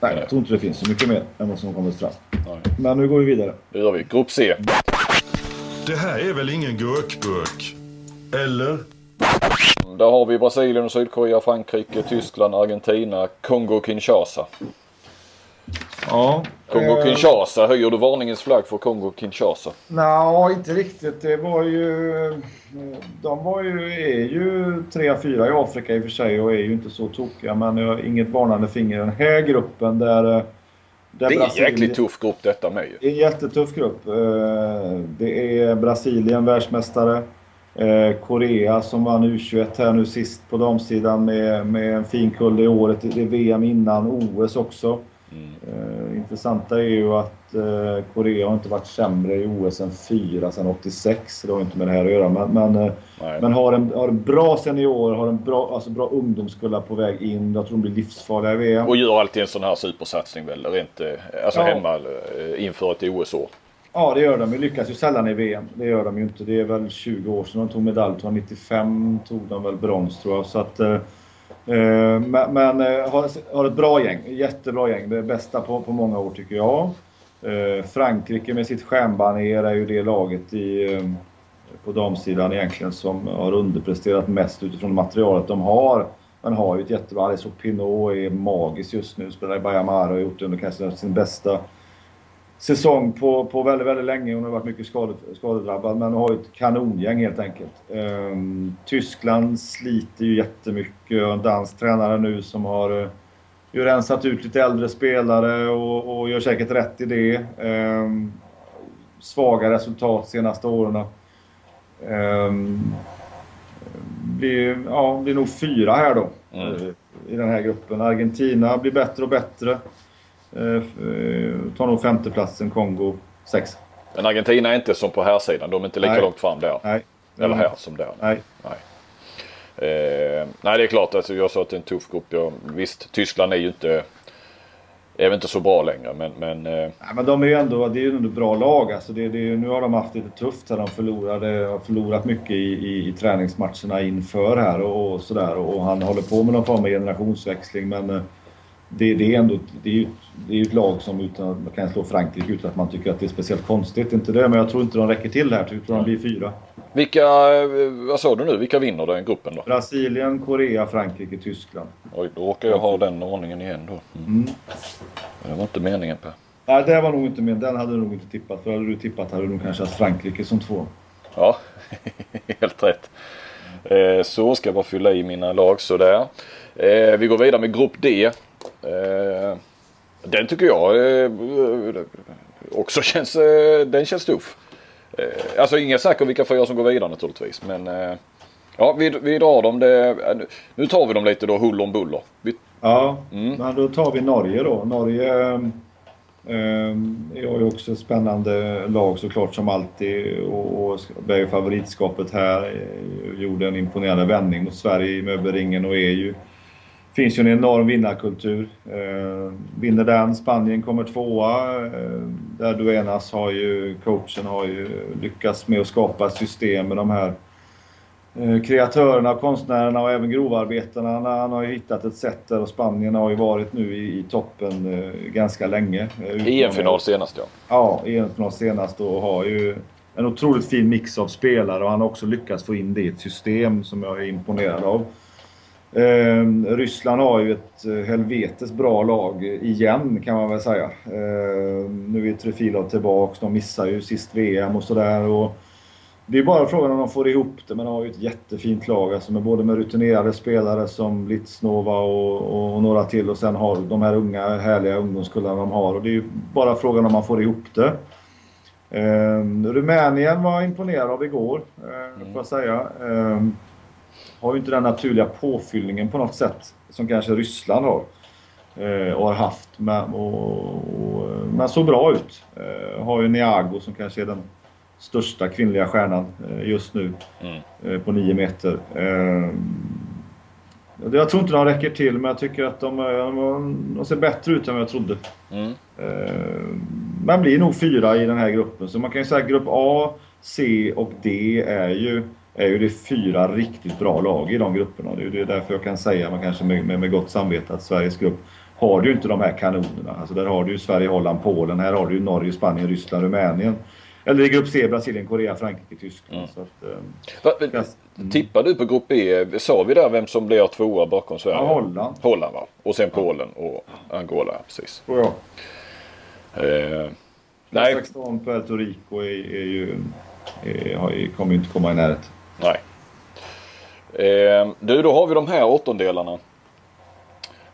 [SPEAKER 3] Nej, jag tror inte det finns så mycket mer än vad som kommit fram.
[SPEAKER 2] Nej.
[SPEAKER 3] Men nu går vi vidare.
[SPEAKER 2] Det gör vi. Grupp C.
[SPEAKER 5] Det här är väl ingen gurkburk? Eller?
[SPEAKER 2] Där har vi Brasilien och Sydkorea, Frankrike, Tyskland, Argentina, Kongo-Kinshasa.
[SPEAKER 3] Ja. eh,
[SPEAKER 2] Kongo-Kinshasa, höjer du varningens flagg för Kongo-Kinshasa?
[SPEAKER 3] Nej, inte riktigt. Det var ju... De var ju, är ju trea, fyra i Afrika i och för sig och är ju inte så tokiga. Men jag har inget varnande finger i den här gruppen där... där
[SPEAKER 2] Det är en jäkligt tuff grupp detta med ju.
[SPEAKER 3] Det är en jättetuff grupp. Eh, Det är Brasilien, världsmästare. Eh, Korea som vann U21 här nu sist på damsidan med, med en fin kull det året. Det är VM innan OS också. Eh, intressanta är ju att eh, Korea har inte varit sämre i OS än fyra sedan 86. Det har inte med det här att göra. Men, men, eh, men har, en, har en bra senior, har en bra, alltså bra ungdomskullar på väg in. Jag tror de blir livsfarliga i VM.
[SPEAKER 2] Och gör alltid en sån här supersatsning väl, rent, alltså
[SPEAKER 3] Ja.
[SPEAKER 2] hemma inför ett OS-år.
[SPEAKER 3] Ja, det gör de. De lyckas ju sällan i VM. Det gör de ju inte. Det är väl 20 år sedan de tog medalj. 95 tog de väl brons tror jag. Så att, Eh, men men eh, har, har ett bra gäng. Jättebra gäng. Det bästa på, på många år tycker jag. Eh, Frankrike med sitt stjärnbanér är ju det laget i, på damsidan egentligen som har underpresterat mest utifrån materialet de har. Men har ju ett jättebra... Alice Pinot är magisk just nu. Spelar i Bayamara och har gjort det under kanske sin bästa säsong på, på väldigt, väldigt länge. Hon har varit mycket skade, skadedrabbad men har ett kanongäng helt enkelt. Um, Tyskland sliter ju jättemycket. En dansk tränare nu som har uh, ju rensat ut lite äldre spelare och, och gör säkert rätt i det. Um, svaga resultat senaste åren. Um, blir, ja, blir nog fyra här då mm. uh, i den här gruppen. Argentina blir bättre och bättre. Eh, tar nog femteplatsen, Kongo sex.
[SPEAKER 2] Men Argentina är inte som på här sidan. De är inte lika
[SPEAKER 3] Nej.
[SPEAKER 2] långt fram där.
[SPEAKER 3] Nej.
[SPEAKER 2] Eller här som där.
[SPEAKER 3] Nej.
[SPEAKER 2] Nej. Eh, nej det är klart. Alltså, jag sa att det är en tuff grupp. Jag, visst, Tyskland är ju inte är väl inte så bra längre men... Men, eh...
[SPEAKER 3] Nej, men de är ju ändå, det är ju ändå bra lag. Alltså det, det, nu har de haft lite tufft här. De förlorade, har förlorat mycket i, i, i träningsmatcherna inför här och, och sådär. Och han håller på med någon form av generationsväxling men eh, det, det, är ändå det är ju det är ett lag som utan, man kan slå Frankrike utan att man tycker att det är speciellt konstigt. Inte det, men jag tror inte de räcker till här. Jag tror de blir fyra.
[SPEAKER 2] Vilka, vad sa du nu, vilka vinner den gruppen då?
[SPEAKER 3] Brasilien, Korea, Frankrike, Tyskland.
[SPEAKER 2] Oj, då råkar jag ha den ordningen igen då. Mm. Mm. Det var inte meningen Per.
[SPEAKER 3] Nej, det var nog inte meningen. Den hade du nog inte tippat. För hade du tippat hade du nog kanske haft Frankrike som två.
[SPEAKER 2] Ja, helt rätt. Eh, så ska jag bara fylla i mina lag sådär. Eh, vi går vidare med grupp D. Eh, den tycker jag eh, också känns, eh, den känns tuff. Alltså inga säker vilka fyra som går vidare naturligtvis. Men ja, vi, vi drar dem. Det, nu tar vi dem lite då huller om buller. Vi,
[SPEAKER 3] ja, mm. men då tar vi Norge då. Norge eh, är ju också ett spännande lag såklart som alltid och, och bär favoritskapet här. Gjorde en imponerande vändning mot Sverige i möbelringen och är ju finns ju en enorm vinnarkultur. Eh, vinner den, Spanien kommer tvåa. Eh, där Duenas har ju, coachen har ju lyckats med att skapa ett system med de här eh, kreatörerna, konstnärerna och även grovarbetarna. Han har ju hittat ett sätt där och Spanien har ju varit nu i, i toppen eh, ganska länge.
[SPEAKER 2] EM-final senast ja.
[SPEAKER 3] Ja, EM-final senast och har ju en otroligt fin mix av spelare och han har också lyckats få in det i ett system som jag är imponerad av. Eh, Ryssland har ju ett eh, helvetes bra lag igen kan man väl säga. Eh, nu är Trefilov tillbaks, de missar ju sist VM och sådär. Det är bara frågan om de får ihop det, men de har ju ett jättefint lag alltså med både med rutinerade spelare som Blitznova och, och, några till och sen har de här unga härliga ungdomskullarna de har. Och det är ju bara frågan om man får ihop det. Eh, Rumänien var imponerad av igår, eh, får jag säga. Eh, har ju inte den naturliga påfyllningen på något sätt som kanske Ryssland har. Eh, och har haft. Men, och, och, men såg bra ut. Eh, har ju Niago som kanske är den största kvinnliga stjärnan eh, just nu. Mm. På 9 meter. Jag tror inte de räcker till men jag tycker att de, de ser bättre ut än vad jag trodde. Mm. Men blir nog fyra i den här gruppen. Så man kan ju säga att grupp A, C och D är ju är ju det fyra riktigt bra lag i de grupperna. Det är därför jag kan säga man kanske med, med, med gott samvete att Sveriges grupp har du inte de här kanonerna. Alltså där har du ju Sverige, Holland, Polen. Här har du ju Norge, Spanien, Ryssland, Rumänien. Eller i grupp C, Brasilien, Korea, Frankrike, Tyskland. Mm. Så att,
[SPEAKER 2] eh, Va, mm. Tippar du på grupp B? Sa vi där vem som blir tvåa bakom Sverige?
[SPEAKER 3] Ja, Holland.
[SPEAKER 2] Holland va? Och sen Polen och Angola, precis.
[SPEAKER 3] Tror jag.
[SPEAKER 2] Eh,
[SPEAKER 3] nej. Kazakstan, Puerto Rico är, är ju, är, kommer ju inte komma i närheten.
[SPEAKER 2] Nej. Eh, du, då har vi de här åttondelarna.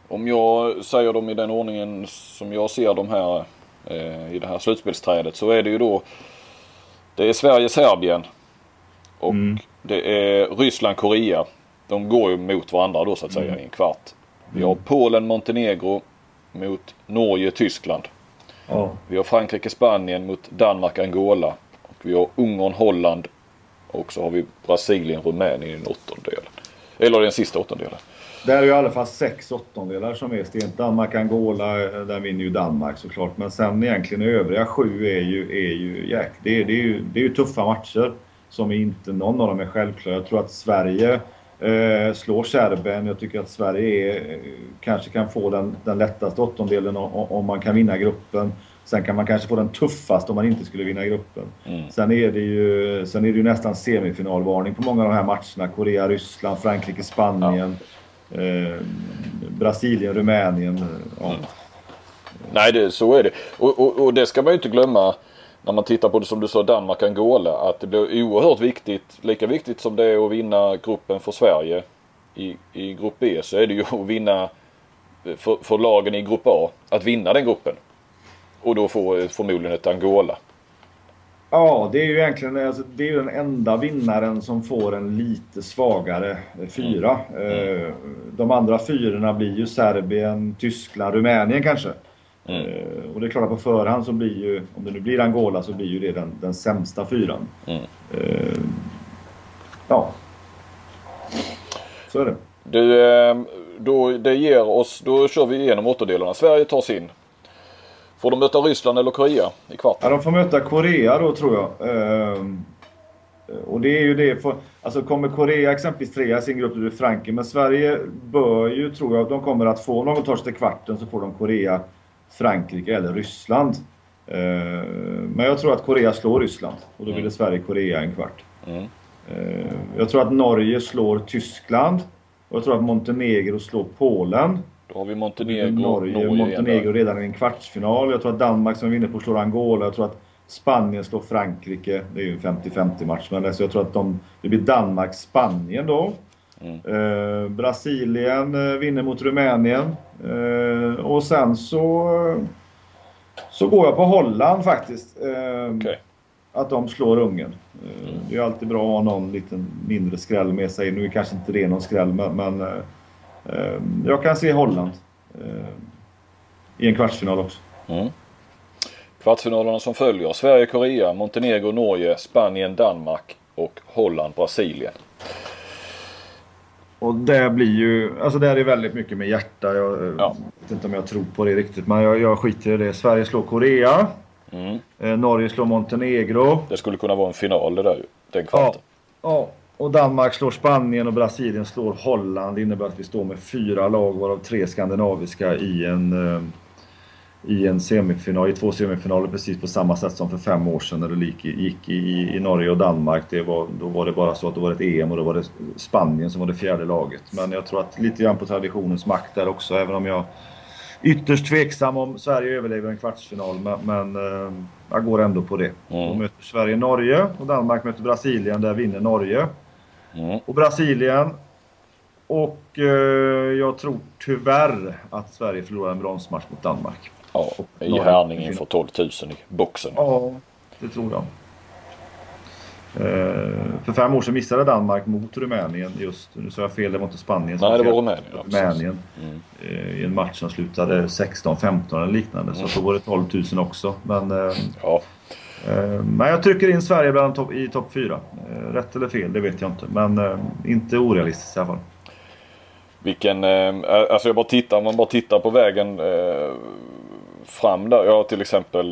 [SPEAKER 2] Om jag säger dem i den ordningen som jag ser dem här eh, i det här slutspelsträdet så är det ju då det är Sverige-Serbien och mm. det är Ryssland-Korea. De går ju mot varandra då så att säga mm. i en kvart. Vi har Polen-Montenegro mot Norge-Tyskland.
[SPEAKER 3] Ja.
[SPEAKER 2] Vi har Frankrike-Spanien mot Danmark-Angola. Och vi har Ungern-Holland och så har vi Brasilien, Rumänien i den åttondelen. Eller den sista åttondelen.
[SPEAKER 3] Där är ju i alla fall sex åttondelar som är stelt. Danmark, Angola, eh, där vinner ju Danmark såklart. Men sen egentligen övriga sju är ju, är ju, jäk, det är, det är ju, det är ju tuffa matcher. Som inte någon av dem är självklara. Jag tror att Sverige eh, slår Serbien. Jag tycker att Sverige är, eh, kanske kan få den, den lättaste åttondelen om, om man kan vinna gruppen. Sen kan man kanske få den tuffaste om man inte skulle vinna gruppen.
[SPEAKER 2] Mm.
[SPEAKER 3] Sen, är det ju, sen är det ju nästan semifinalvarning på många av de här matcherna. Korea, Ryssland, Frankrike, Spanien. Eh, Brasilien, Rumänien. eh, Ja.
[SPEAKER 2] Mm. Nej, det, så är det. Och, och, och det ska man ju inte glömma när man tittar på det som du sa, Danmark, Angola. Att det blir oerhört viktigt, lika viktigt som det är att vinna gruppen för Sverige i, i grupp B så är det ju att vinna för, för lagen i grupp A. Att vinna den gruppen. Och då få eh, förmodligen ett Angola.
[SPEAKER 3] Ja, det är ju egentligen alltså, det är ju den enda vinnaren som får en lite svagare eh, fyra. Eh, De andra fyrorna blir ju Serbien, Tyskland, Rumänien kanske. Eh, Och det är klart att på förhand så blir ju, om det nu blir Angola, så blir ju det den, den sämsta fyran.
[SPEAKER 2] Mm.
[SPEAKER 3] Ja. Så är det.
[SPEAKER 2] Du, då, det ger oss, då kör vi igenom åttondelarna. Sverige tar sin. Får de möta Ryssland eller Korea i
[SPEAKER 3] Ja,
[SPEAKER 2] kvarten?
[SPEAKER 3] de får möta Korea då tror jag. Ehm, och det är ju det. För, alltså kommer Korea exempelvis trea i sin grupp, det Frankrike. Men Sverige bör ju, tror jag, de kommer att få, någon tar sig till kvarten så får de Korea, Frankrike eller Ryssland. Ehm, men jag tror att Korea slår Ryssland och då blir det Sverige-Korea en kvart.
[SPEAKER 2] Mm.
[SPEAKER 3] Ehm, jag tror att Norge slår Tyskland. Och jag tror att Montenegro slår Polen.
[SPEAKER 2] Då har vi Montenegro,
[SPEAKER 3] Norge,
[SPEAKER 2] Norge,
[SPEAKER 3] Montenegro redan i en kvartsfinal. Jag tror att Danmark som är inne på slår Angola. Jag tror att Spanien slår Frankrike. Det är ju en 50-50 match. Men alltså jag tror att de, det blir Danmark-Spanien då.
[SPEAKER 2] Mm.
[SPEAKER 3] Eh, Brasilien eh, vinner mot Rumänien. Eh, och sen så, så går jag på Holland faktiskt. Eh,
[SPEAKER 2] Okej.
[SPEAKER 3] Att de slår Ungern. Eh, Det är alltid bra att ha någon liten mindre skräll med sig. Nu är kanske inte det någon skräll men, men eh, eh, jag kan se Holland eh, i en kvartsfinal också.
[SPEAKER 2] Mm. Kvartsfinalerna som följer. Sverige, Korea, Montenegro, Norge, Spanien, Danmark och Holland, Brasilien.
[SPEAKER 3] Och det blir ju, alltså det är väldigt mycket med hjärta. Jag eh,
[SPEAKER 2] Ja.
[SPEAKER 3] vet inte om jag tror på det riktigt men jag, jag skiter i det. Sverige slår Korea.
[SPEAKER 2] Mm.
[SPEAKER 3] Eh, Norge slår Montenegro.
[SPEAKER 2] Det skulle kunna vara en final det där ju. Den kvarten.
[SPEAKER 3] Ja. Och Danmark slår Spanien och Brasilien slår Holland. Det innebär att vi står med fyra lag varav tre skandinaviska i en, eh, i en semifinal, i två semifinaler precis på samma sätt som för fem år sedan när det gick, i- i, i Norge och Danmark. Det var, då var det bara så att det var ett EM och då var det Spanien som var det fjärde laget. Men jag tror att lite grann på traditionens makt där också även om jag ytterst tveksam om Sverige överlever en kvartsfinal. Men, men eh, jag går ändå på det. Då möter Sverige Norge och Danmark möter Brasilien. Där vinner Norge.
[SPEAKER 2] Mm.
[SPEAKER 3] Och Brasilien. Och eh, jag tror tyvärr att Sverige förlorar en bronsmatch mot Danmark.
[SPEAKER 2] Ja, i
[SPEAKER 3] Norge.
[SPEAKER 2] Härning inför 12 000 i boxen.
[SPEAKER 3] Ja, det tror jag. Eh, för fem år sedan missade Danmark mot Rumänien just. Nu sa jag fel, det var inte Spanien.
[SPEAKER 2] Nej, det var. Rumänien.
[SPEAKER 3] Rumänien. Eh, I en match som slutade 16-15 eller liknande. Så då var det 12 000 också. Men, eh,
[SPEAKER 2] Ja.
[SPEAKER 3] Eh, men jag trycker in Sverige bland top, i topp 4. Eh, rätt eller fel, det vet jag inte. Men eh, inte orealistiskt i alla fall.
[SPEAKER 2] Vilken, alltså jag bara tittar, om man bara tittar på vägen fram där. Ja till exempel,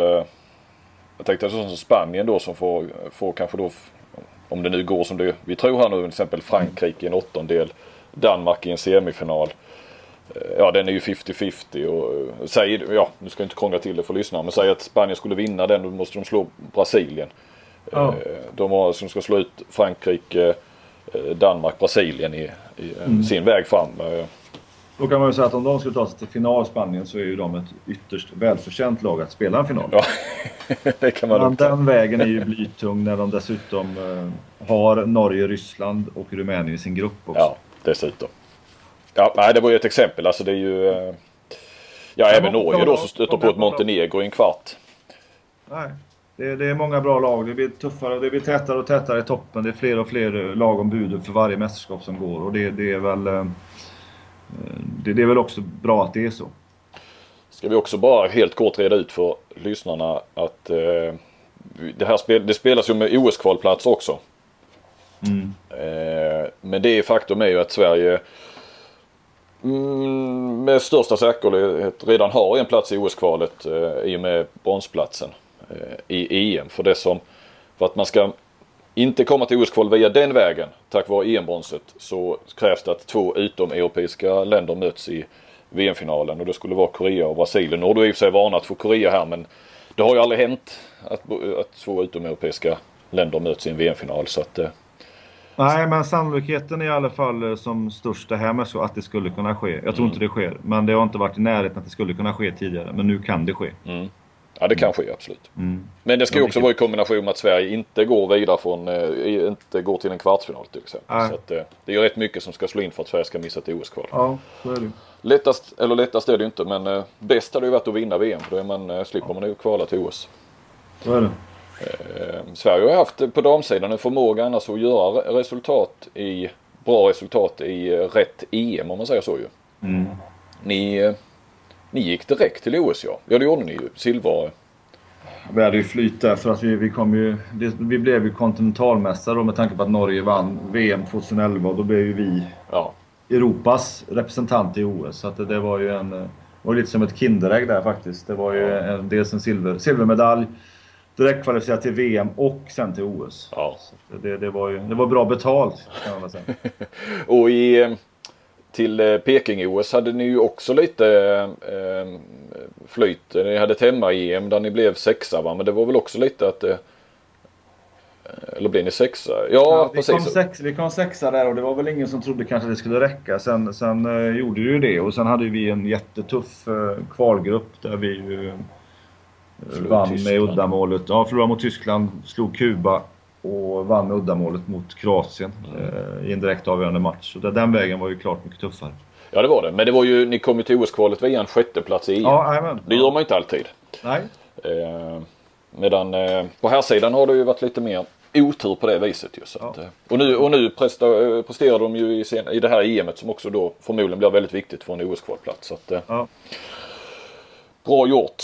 [SPEAKER 2] jag tänkte sådant som Spanien då som får, får kanske då, om det nu går som det vi tror här nu, till exempel Frankrike i en åttondel. Danmark i en semifinal. Ja den är ju 50-50 och eh, säg, ja nu ska jag inte krångla till det för lyssnarna men säg att Spanien skulle vinna den då måste de slå Brasilien.
[SPEAKER 3] Ja.
[SPEAKER 2] Eh, De har, som ska slå ut Frankrike, eh, Danmark, Brasilien i, i eh, sin väg fram.
[SPEAKER 3] Då kan man ju säga att om de skulle ta sig till final Spanien så är ju de ett ytterst välförtjänt lag att spela en final.
[SPEAKER 2] Ja, det kan man
[SPEAKER 3] Men den vägen är ju blytung när de dessutom har Norge, Ryssland och Rumänien i sin grupp också.
[SPEAKER 2] Ja, dessutom. Ja, nej, det var ju ett exempel. Alltså det är ju... eh, Ja, även
[SPEAKER 3] många
[SPEAKER 2] Norge då som stöter på ett. Montenegro i en kvart.
[SPEAKER 3] Nej. Det, det är många bra lag. Det blir tuffare det blir tätare och tätare i toppen. Det är fler och fler lag om budet för varje mästerskap som går. Och det, det är väl... eh, Det, det är väl också bra att det är så.
[SPEAKER 2] Ska vi också bara helt kort reda ut för lyssnarna att eh, det här spel, det spelas ju med OS-kvalplats också.
[SPEAKER 3] Mm.
[SPEAKER 2] Eh, Men det är faktum är ju att Sverige mm, med största säkerhet redan har en plats i OS-kvalet eh, i och med bronsplatsen eh, i EM. För det som, för att man ska inte komma till OS-kval via den vägen tack vare EM-bronset så krävs det att två utomeuropeiska länder möts i VM-finalen och det skulle vara Korea och Brasilien. Nu har du i och för sig varnat för Korea här men det har ju aldrig hänt att, att två utomeuropeiska länder möts i en VM-final så att eh,
[SPEAKER 3] Nej, men sannolikheten är i alla fall eh, som störst det här med så att det skulle kunna ske. Jag tror inte det sker, men det har inte varit i närheten att det skulle kunna ske tidigare. Men nu kan det ske.
[SPEAKER 2] Ja det kan ske absolut. Men det ska ju också vara i kombination med att Sverige inte går vidare från, eh, inte går till en kvartsfinal till exempel.
[SPEAKER 3] Nej.
[SPEAKER 2] Så att, eh, det är ju rätt mycket som ska slå in för att Sverige ska missa ett OS-kval.
[SPEAKER 3] Ja, så är det
[SPEAKER 2] Lättast, eller lättast är det ju inte men bäst hade ju varit att vinna VM för då är man, slipper man ju kvala till OS.
[SPEAKER 3] Så är det.
[SPEAKER 2] Eh, Sverige har haft på damsidan en förmåga annars att göra re- resultat i, bra resultat i eh, rätt EM om man säger så ju. Ni, eh, ni gick direkt till OS ja. Ja det gjorde ni ju. Silver.
[SPEAKER 3] Vi hade ju flyt där för att vi, vi kom ju... Det, vi blev ju kontinentalmästare då med tanke på att Norge vann VM 2011 och då blev ju vi
[SPEAKER 2] Ja.
[SPEAKER 3] Europas representant i OS. Så att det, det var ju en... Det var lite som ett Kinderägg där faktiskt. Det var ju en, dels en silver, silvermedalj, direkt kvalificerat till VM och sen till OS.
[SPEAKER 2] Ja.
[SPEAKER 3] Det, det, var ju, det var bra betalt kan man säga.
[SPEAKER 2] Och i, eh, till eh, Peking-OS hade ni ju också lite eh, flyt. Ni hade ett hemma-EM där ni blev sexa va? Men det var väl också lite att eh, eller blev ni sexa? Ja,
[SPEAKER 3] Ja, vi,
[SPEAKER 2] precis.
[SPEAKER 3] kom sex, vi kom sexa där och det var väl ingen som trodde kanske det skulle räcka. Sen, sen eh, gjorde det ju det och sen hade vi en jättetuff eh, kvalgrupp där vi ju eh, Vann med uddamålet. Ja, förlorade mot Tyskland, slog Kuba och vann med uddamålet mot Kroatien
[SPEAKER 2] Mm.
[SPEAKER 3] eh, i en direkt avgörande match. Så den vägen var ju klart mycket tuffare.
[SPEAKER 2] Ja det var det. Men det var ju, ni kom ju till OS-kvalet via en sjätteplats i EM.
[SPEAKER 3] Ja.
[SPEAKER 2] Det gör man ju inte alltid.
[SPEAKER 3] Nej.
[SPEAKER 2] Eh, medan eh, på här sidan har det ju varit lite mer otur på det viset ju. Så att, eh, och nu, och nu presta, eh, presterar de ju i, sen, i det här EMet som också då förmodligen blir väldigt viktigt för en OS-kvalplats. Så att, eh,
[SPEAKER 3] Ja.
[SPEAKER 2] Bra gjort.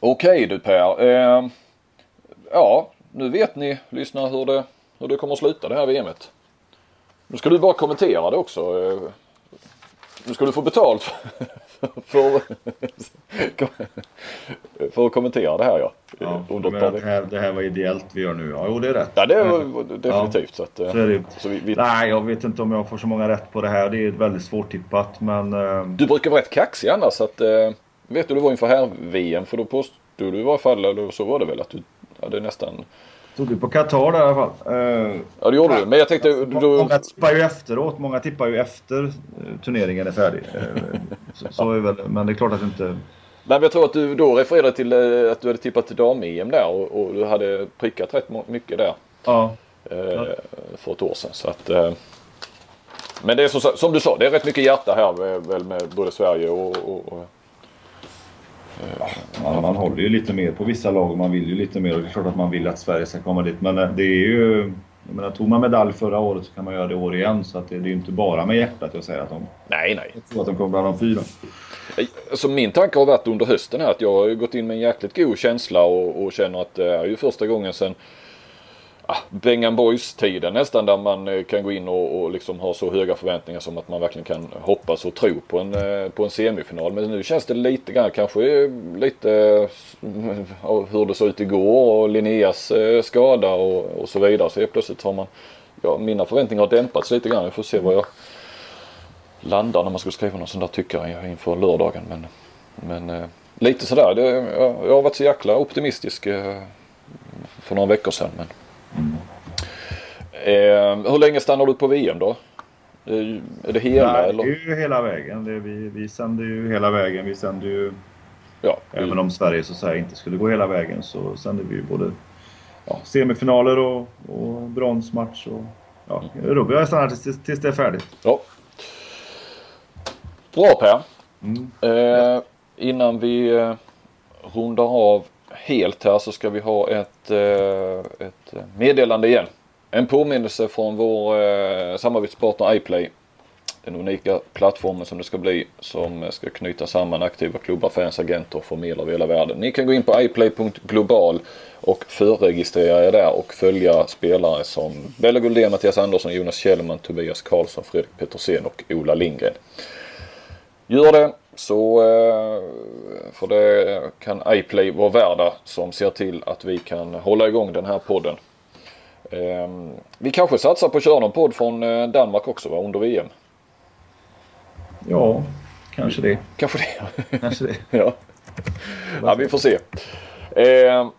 [SPEAKER 2] Okej du Per. Eh, ja, nu vet ni lyssnare hur det, hur det kommer att sluta det här VMet. Nu ska du bara kommentera det också. Eh, nu ska du få betalt för, för att kommentera det här ja.
[SPEAKER 3] Ja,
[SPEAKER 2] Under ett
[SPEAKER 3] men det, här, det här var ideellt vi gör nu. Ja, jo det är rätt.
[SPEAKER 2] Ja det är definitivt. Så att, eh,
[SPEAKER 3] Så det
[SPEAKER 2] så vi, vi,
[SPEAKER 3] Nej, jag vet inte om jag får så många rätt på det här. Det är väldigt svårtippat men... eh,
[SPEAKER 2] Du brukar vara rätt kaxig annars. Så att, eh, vet du det var inför här VM för då påstod du i varje fall, eller så var det väl att du hade nästan
[SPEAKER 3] Tog du på Qatar där i alla fall? Eh,
[SPEAKER 2] Ja det gjorde du. Men jag tänkte... Du,
[SPEAKER 3] Många tippar ju efteråt. Många tippar ju efter eh, turneringen är färdig. Eh, så, så är väl, men det är klart att inte...
[SPEAKER 2] nej, men jag tror att du då refererade till eh, att du hade tippat dam-EM där och, och du hade prickat rätt mycket där
[SPEAKER 3] Ja,
[SPEAKER 2] eh, för ett år sedan. Så att, eh, men det är så, som du sa, det är rätt mycket hjärta här väl med både Sverige och... och, och
[SPEAKER 3] man, man håller ju lite mer på vissa lag och man vill ju lite mer. Och det är klart att man vill att Sverige ska komma dit. Men eh, det är ju... Jag menar, tog man medalj förra året så kan man göra det i år igen. Så att det, det är ju inte bara med hjärtat jag säger att de,
[SPEAKER 2] nej, nej.
[SPEAKER 3] jag tror att de kommer bland de fyra.
[SPEAKER 2] Så min tanke har varit under hösten här att jag har gått in med en jäkligt god känsla och, och känner att det är ju första gången sedan Ah, Bengan Boys-tiden nästan där man eh, kan gå in och, och liksom ha så höga förväntningar som att man verkligen kan hoppas och tro på en, eh, på en semifinal. Men nu känns det lite grann kanske eh, lite hur det såg ut igår och Linneas skada och, och så vidare. Så helt plötsligt har man, ja mina förväntningar har dämpats lite grann. Vi får se vad jag landar när man ska skriva någon sån där tyckare inför lördagen. Men, men lite sådär. Det, jag, jag har varit så jäkla optimistisk för några veckor sedan. Men, eh, hur länge stannar du på VM då? Är det hela
[SPEAKER 3] Nej, det
[SPEAKER 2] eller?
[SPEAKER 3] är ju hela vägen. Det är, vi, vi sänder ju hela vägen. Vi sänder ju...
[SPEAKER 2] Ja,
[SPEAKER 3] Även om Sverige så att säga inte skulle gå hela vägen så sänder vi ju både ja, semifinaler och, och bronsmatch. Och, ja, Rugby har stannat tills, tills det är färdigt.
[SPEAKER 2] ja. Bra Per. Eh, innan vi eh, rundar av helt här så ska vi ha ett, eh, ett meddelande igen. En påminnelse från vår eh, samarbetspartner iPlay. den unika plattformen som det ska bli som ska knyta samman aktiva klubbar, fans, agenter och förmedlare över hela världen. Ni kan gå in på iplay.global och förregistrera er där och följa spelare som Bella Guldén, Mattias Andersson, Jonas Kjellman, Tobias Karlsson, Fredrik Petersen och Ola Lindgren. Gör det så eh, för det kan iPlay vara värda som ser till att vi kan hålla igång den här podden. Ehm, vi kanske satsar på att köra någon podd från eh, Danmark också va, under VM.
[SPEAKER 3] Ja, kanske det.
[SPEAKER 2] Kanske det.
[SPEAKER 3] Kanske det.
[SPEAKER 2] ja. ja, vi får se. Ehm,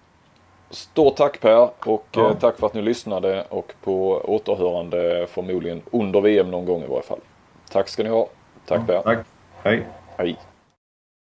[SPEAKER 2] stort tack Per och
[SPEAKER 3] Ja.
[SPEAKER 2] eh, tack för att ni lyssnade och på återhörande förmodligen under VM någon gång i varje fall. Tack ska ni ha. Tack Per.
[SPEAKER 3] Tack. Hej.
[SPEAKER 2] Hej.